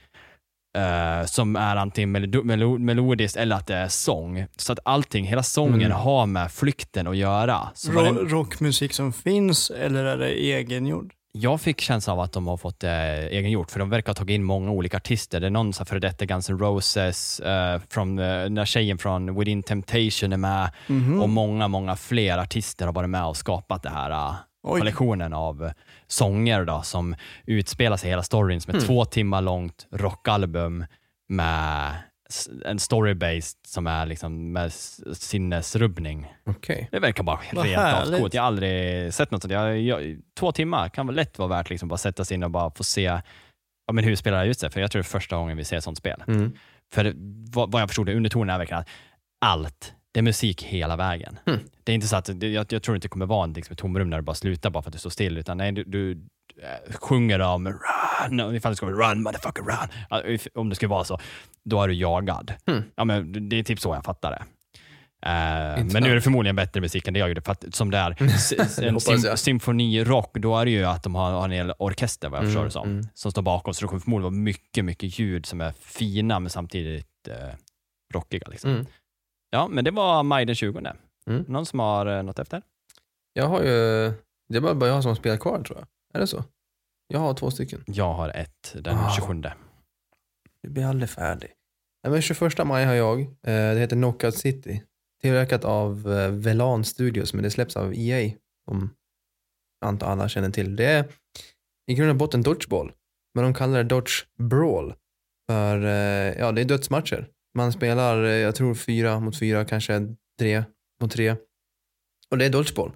Eh, som är antingen melo melo melodiskt eller att det är sång. Så att allting, hela sången Mm. har med flykten att göra. Ro- det, rockmusik som finns eller är det egengjord? jag fick känslan av att de har fått eh, egengjort, för de verkar ha tagit in många olika artister. Det är någon före detta Guns N' Roses, eh, från, eh, när tjejen från Within Temptation är med Mhm. och många, många fler artister har varit med och skapat det här kollektionen av sånger då, som utspelar sig hela storyn som ett Mm. två timmar långt rockalbum med en storybase som är liksom med sinnesrubbning. Okej. Det verkar bara rent härligt. ascoolt. Jag har aldrig sett något sånt. Jag, jag, två timmar kan väl lätt vara värt liksom bara sätta sig in och bara få se ja, men hur spelar det ut sig? För jag tror det är första gången vi ser ett sånt spel. Mm. För vad, vad jag förstod, det, undertonen är verkligen att allt, det är musik hela vägen. Mm. Det är inte så att, jag, jag tror inte det kommer vara en, liksom, ett tomrum när du bara slutar bara för att du står still, utan nej, du, du eh, sjunger om run, ifall det ska run, motherfucker run, om det skulle vara så, då är du jagad. Mm. Ja, men det är typ så jag fattar det. Eh, men nu är det förmodligen bättre musik än det jag gjorde, för att som det är, en sym, symfonirock, då är det ju att de har, har en hel orkester vad jag Mm, förstår det som, mm. som står bakom, så det kommer förmodligen vara mycket, mycket ljud som är fina men samtidigt eh, rockiga. Liksom. Mm. Ja, men det var maj den 20. Mm. Någon som har eh, något efter? Jag har ju, det är bara bara jag som har spelat kvar tror jag. Är det så? Jag har två stycken. Jag har ett den Ah. 27. Det blir aldrig färdig. Nej, men 21 maj har jag. Eh, Det heter Knockout City. Tillverkat av eh, Velan Studios, men det släpps av EA. Som jag antar alla känner till. Det är i grund och botten dodgeball. Men de kallar det Dodge Brawl. För ja, det är dödsmatcher. Man spelar, eh, jag tror fyra mot fyra, kanske tre mot tre. Och det är dodgeball.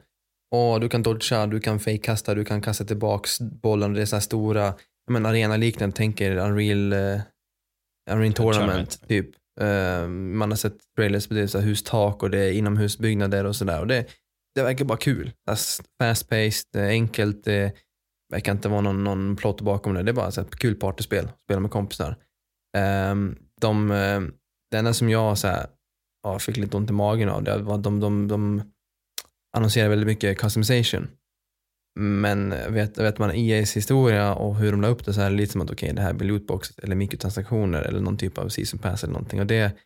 Och du kan dodga, du kan fake-kasta, du kan kasta tillbaks bollen. Det är så här stora, menar arena-liknande, tänker Unreal, eh, Unreal Tournament, typ. Eh, man har sett trailers på det, så här hustak och det är inomhusbyggnader och sådär. Och det, det verkar bara kul. Det är enkelt, det verkar inte vara någon, någon plott bakom det. Det är bara så här kul partyspel, spela med kompisar. Um, de, det enda som jag så här, ja, fick lite ont i magen av, det var att de, de, de annonserade väldigt mycket customization. Men vet, vet man EA's historia och hur de la upp det så här är det lite som att okej, det här blir lootbox eller mikrotransaktioner eller någon typ av season pass eller någonting. Och det,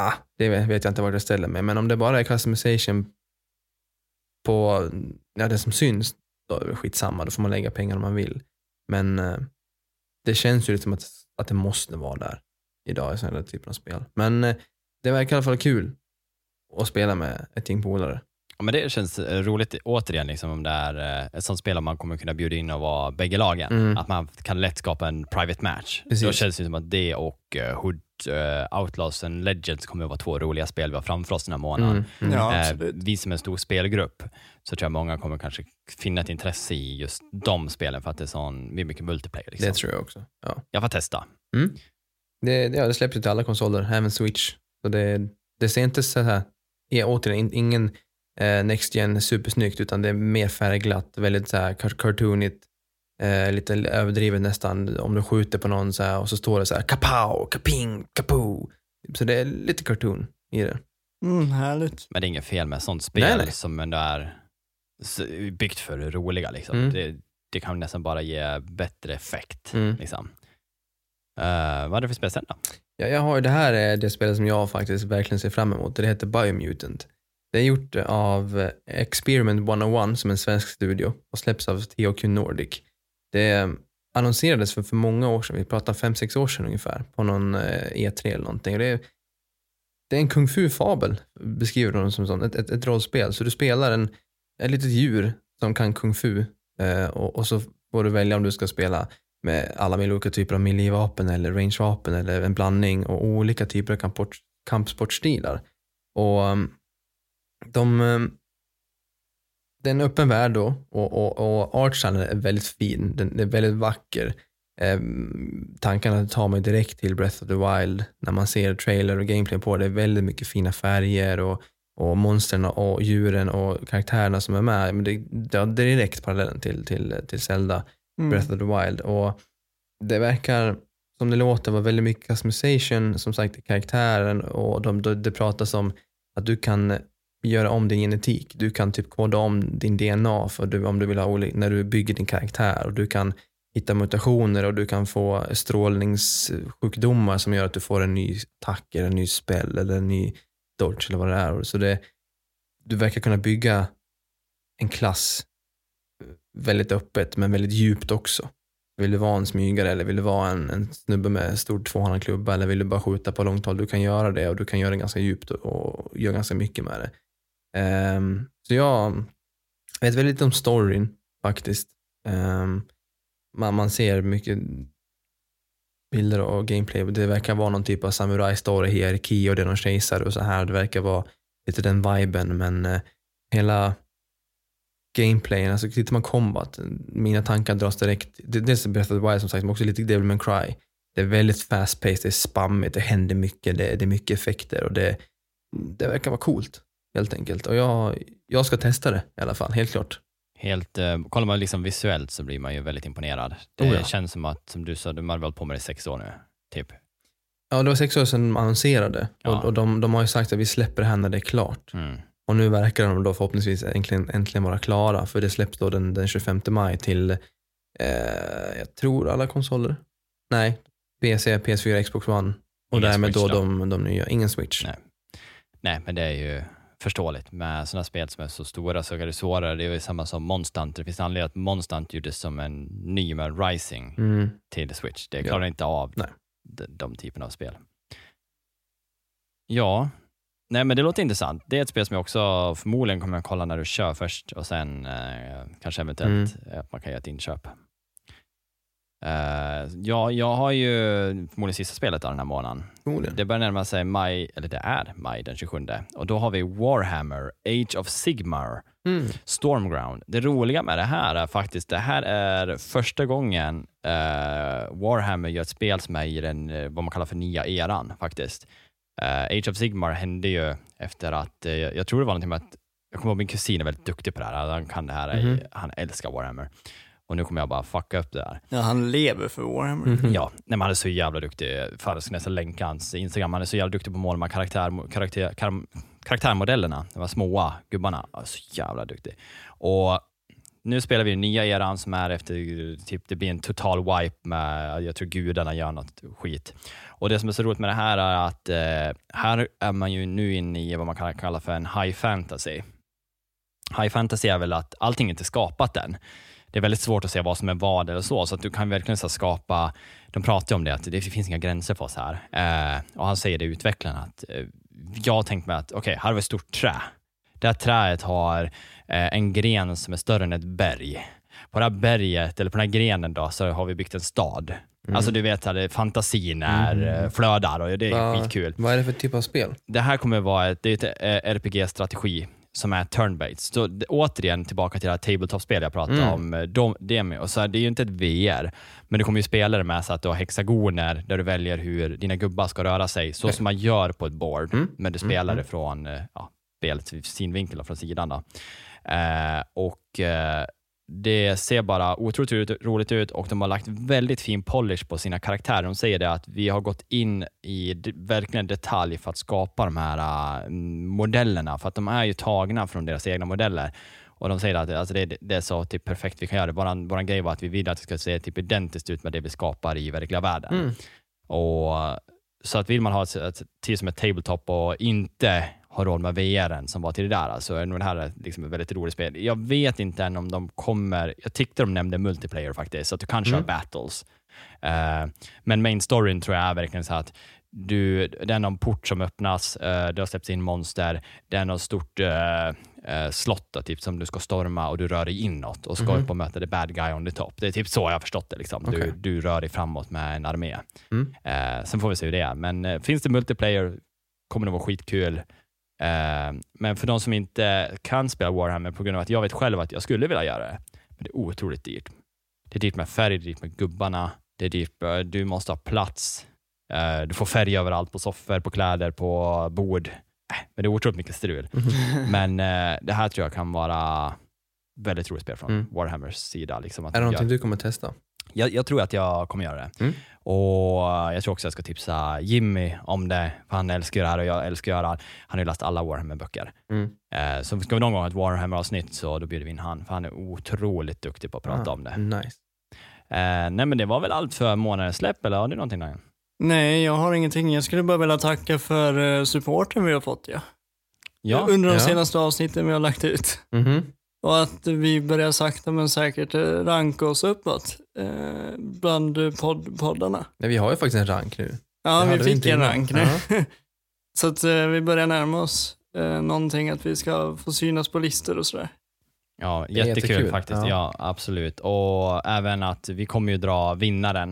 ah, det vet jag inte vart jag ställer mig. Men om det bara är customization på ja, det som syns, då är det skitsamma. Då får man lägga pengar om man vill. Men eh, det känns ju lite som att, att det måste vara där idag i sådana här typer av spel. Men eh, det verkar i alla fall kul att spela med ett gäng polare. Ja, men det känns eh, roligt återigen, liksom, om det är eh, ett sånt spel man kommer kunna bjuda in och vara bägge lagen. Mm. Att man kan lätt skapa en private match. Precis. Då känns det som att det och uh, Hood uh, Outlaws and Legends kommer att vara två roliga spel vi har framför oss den här månaden. Mm, mm. Ja, absolut. vi som är en stor spelgrupp, så tror jag många kommer kanske finna ett intresse i just de spelen för att det är sån, det är mycket multiplayer. Liksom. Det tror jag också. Ja. Jag får testa. Det, det, ja, det släpps ju till alla konsoler, även Switch. Så det, det ser inte så här, är återigen in- ingen eh, Next Gen supersnyggt utan det är mer färgglatt, väldigt så här car- cartoonigt, eh, lite överdrivet nästan om du skjuter på någon så här, och så står det så här kapow, kaping, kapoo. Så det är lite cartoon i det. Mm, härligt. Men det är inget fel med sånt spel Nej, nej. som ändå är byggt för det roliga. Liksom. Mm. Det, det kan nästan bara ge bättre effekt. Mm. Liksom. Uh, vad är det för spel sen då? Ja, jag har det här är det spelet som jag faktiskt verkligen ser fram emot. Det heter Biomutant. Det är gjort av eh, Experiment 101 som är en svensk studio och släpps av THQ Nordic. Det annonserades för, för många år sedan, vi pratar 5-6 år sedan ungefär, på någon e E3 eller någonting. Det, är, det är en kung fu-fabel, beskriver de som sånt, ett, ett, ett rollspel. Så du spelar en, ett litet djur som kan kung fu eh, och, och så får du välja om du ska spela med alla möjliga olika typer av miljövapen eller rangevapen eller en blandning och olika typer av kampsport, kampsportstilar. Och um, de, um, det är en öppen värld då och, och, och artstylen är väldigt fin, den är väldigt vacker. Eh, tankarna tar mig direkt till Breath of the Wild när man ser trailer och gameplay på det. Är väldigt mycket fina färger och, och monstren och djuren och karaktärerna som är med. Men det, det är direkt parallellen till, till, till Zelda. Mm. Breath of the Wild. Och det verkar, som det låter, vara väldigt mycket customization, som sagt, i karaktären och de, de, det pratas om att du kan göra om din genetik. Du kan typ koda om din DNA för du, om du vill ha när du bygger din karaktär och du kan hitta mutationer och du kan få strålningssjukdomar som gör att du får en ny attack eller en ny spell eller en ny dodge eller vad det är. Så det, du verkar kunna bygga en klass väldigt öppet men väldigt djupt också. Vill du vara en smygare eller vill du vara en, en snubbe med stor tvåhandad klubba eller vill du bara skjuta på långt håll? Du kan göra det och du kan göra det ganska djupt och, och göra ganska mycket med det. Um, så jag vet väldigt lite om storyn faktiskt. Um, man, man ser mycket bilder och gameplay. Det verkar vara någon typ av samurai-story, hierarki och det är någon kejsare och så här. Det verkar vara lite den viben men uh, hela gameplayen, alltså tittar man combat, mina tankar dras direkt, dels Breath of the Wild som sagt, men också lite Devil May Cry. Det är väldigt fast paced, det är spammigt, det händer mycket, det, det är mycket effekter och det, det verkar vara coolt helt enkelt. Och jag, jag ska testa det i alla fall, helt klart. Helt, eh, kollar man liksom visuellt så blir man ju väldigt imponerad. Det oh ja. känns som att, som du sa, du har hållit på med det i sex år nu, typ. Ja, det var sex år sedan de annonserade ja. och, och de, de, har ju sagt att vi släpper det här när det är klart. Mm. Och nu verkar de då förhoppningsvis äntligen, äntligen vara klara för det släpps då den, den 25 maj till, eh, jag tror alla konsoler. Nej, PC, PS4, Xbox One och Ingen därmed då, då de, de nya. Ingen Switch. Nej. Nej, men det är ju förståeligt. Med sådana spel som är så stora så är det svårare. Det är ju samma som Monstunt. Det finns anledning att Monstunt gjordes som en ny med Rising mm. till Switch. Det klarar ja. inte av de, de typerna av spel. Ja, Nej, men det låter intressant. Det är ett spel som jag också förmodligen kommer att kolla när du kör först och sen eh, kanske eventuellt mm. att man kan göra ett inköp. Uh, ja, jag har ju förmodligen sista spelet av den här månaden. Förmodligen. Det börjar närma sig maj, eller det är maj den 27 och då har vi Warhammer, Age of Sigmar, mm. Stormground. Det roliga med det här är faktiskt, det här är första gången uh, Warhammer gör ett spel som är i den, eh, vad man kallar för nya eran faktiskt. Uh, Age of Sigmar hände ju efter att, uh, jag tror det var någonting med att, jag kommer ihåg min kusin är väldigt duktig på det här, han kan det här, mm -hmm. han älskar Warhammer. Och nu kommer jag bara fucka upp det här. Ja, han lever för Warhammer. Mm -hmm. Ja, nej, han är så jävla duktig. Fan, jag ska nästan länka hans Instagram. Han är så jävla duktig på att måla karaktär, karaktär, kar, karaktärmodellerna, de här småa gubbarna. Så jävla duktig. Och nu spelar vi nya eran som är efter, typ, det blir en total wipe med, jag tror gudarna gör något skit. Och Det som är så roligt med det här är att eh, här är man ju nu inne i vad man kan kalla för en high fantasy. High fantasy är väl att allting inte är skapat än. Det är väldigt svårt att se vad som är vad eller så, så att du kan verkligen så skapa, de pratar om det, att det finns inga gränser för oss här. Eh, och han säger det, utvecklaren, att eh, jag har tänkt mig att okej, okay, här har vi ett stort trä. Det här träet har eh, en gren som är större än ett berg. På det här berget, eller på den här grenen då, så har vi byggt en stad. Mm. Alltså du vet, att fantasin är, mm. Eh, flödar och det är Va, skitkul. Vad är det för typ av spel? Det här kommer vara ett, det är ett eh, RPG-strategi som är turn-based. Så det, återigen tillbaka till det här tabletop-spel jag pratade mm. om, eh, de, det Och så det är ju inte ett VR, men du kommer ju spela det med så att du har hexagoner där du väljer hur dina gubbar ska röra sig, så som man gör på ett board, mm. men du spelar mm. det från ja, spelets synvinkel och från sidan. Då. Eh, och eh, det ser bara otroligt roligt ut och de har lagt väldigt fin polish på sina karaktärer. De säger det att vi har gått in i verkligen detalj för att skapa de här uh, modellerna, för att de är ju tagna från deras egna modeller. Och De säger att alltså det, det, är så typ perfekt vi kan göra det. Vår, vår grej var att vi vill att det ska se typ identiskt ut med det vi skapar i verkliga världen. Mm. Och, så att vill man ha ett, ett, ett som ett tabletop och inte har råd med VR som var till det där. Alltså, är det här liksom ett väldigt roligt spel. Jag vet inte än om de kommer, jag tyckte de nämnde multiplayer faktiskt, så att du kan köra mm. battles. Uh, men main storyn tror jag är verkligen så att du, det är någon port som öppnas, uh, det har släppts in monster, det är något stort uh, slott då, typ, som du ska storma och du rör dig inåt och ska mm. upp och möta the bad guy on the top. Det är typ så jag har förstått det. Liksom. Okay. Du, du rör dig framåt med en armé. Mm. sen får vi se hur det är, men finns det multiplayer kommer det vara skitkul. Eh, men för de som inte kan spela Warhammer på grund av att jag vet själv att jag skulle vilja göra det, men det är otroligt dyrt. Det är dyrt med färg, det är dyrt med gubbarna, det är dyrt, du måste ha plats, eh, du får färg överallt på soffor, på kläder, på bord. Äh, men det är otroligt mycket strul. Mm. Men eh, det här tror jag kan vara väldigt roligt spel från mm. Warhammers sida. Liksom, att är det någonting gör... du kommer testa? Jag, jag, tror att jag kommer göra det. Mm. Och Jag tror också jag ska tipsa Jimmy om det, för han älskar det här och jag älskar att göra Han har ju läst alla Warhammer-böcker. Mm. Eh, så ska vi någon gång ha ett Warhammer-avsnitt så då bjuder vi in han, för han är otroligt duktig på att prata ah, om det. Nice. Eh, nej men det var väl allt för månadens släpp, eller har du någonting Daniel? Nej, jag har ingenting. Jag skulle bara vilja tacka för eh, supporten vi har fått ja. Ja, Under de Ja. senaste avsnitten vi har lagt ut. Mhm. Och att vi börjar sakta men säkert eh, ranka oss uppåt eh, bland eh, podd poddarna. Nej, vi har ju faktiskt en rank nu. Ja, Det vi vi fick inte en innan. rank nu. Så att eh, vi börjar närma oss eh, någonting att vi ska få synas på listor och sådär. ja jättekul jättekul. faktiskt. Ja. Ja. absolut. Och även att vi kommer ju dra vinnaren.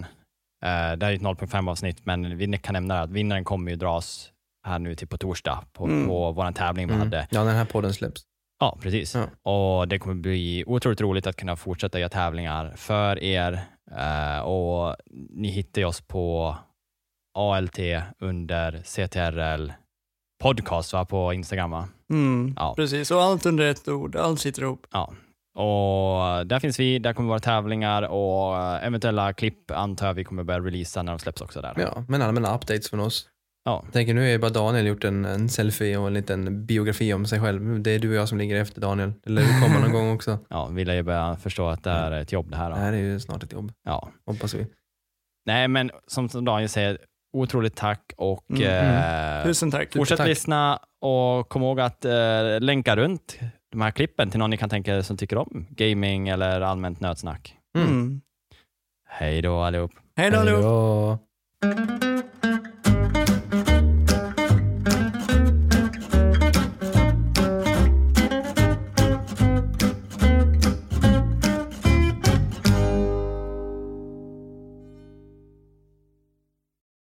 Eh, det här är ett 0.5 avsnitt, men vi kan nämna att vinnaren kommer ju dras här nu till på torsdag på, Mm. på vår tävling vi Mm. hade. Ja, när den här podden släpps. Ja, precis. Ja. Och Det kommer bli otroligt roligt att kunna fortsätta göra tävlingar för er. Eh, och Ni hittar oss på ALT under CTRL podcast va, på Instagram. Va? Mm, Ja. Precis, och allt under ett ord. Allt sitter ihop. Ja. Och Där finns vi, där kommer våra tävlingar och eventuella klipp antar jag vi kommer börja releasa när de släpps också. där. Ja, men allmänna updates från oss. Ja. Jag tänker nu är bara Daniel gjort en, en selfie och en liten biografi om sig själv. Det är du och jag som ligger efter Daniel. Det lär ju komma någon gång också. Ja, vill jag ju börja förstå att det är ett jobb det här. Det Då. här är ju snart ett jobb, Ja. hoppas vi. Nej, men som, som Daniel säger, otroligt tack och Mm, eh, Tusen tack. Fortsätt tack. lyssna och kom ihåg att eh, länka runt de här klippen till någon ni kan tänka er som tycker om gaming eller allmänt nötsnack. Mm. Mm. Hej då allihop. Hej då allihop. Hej då.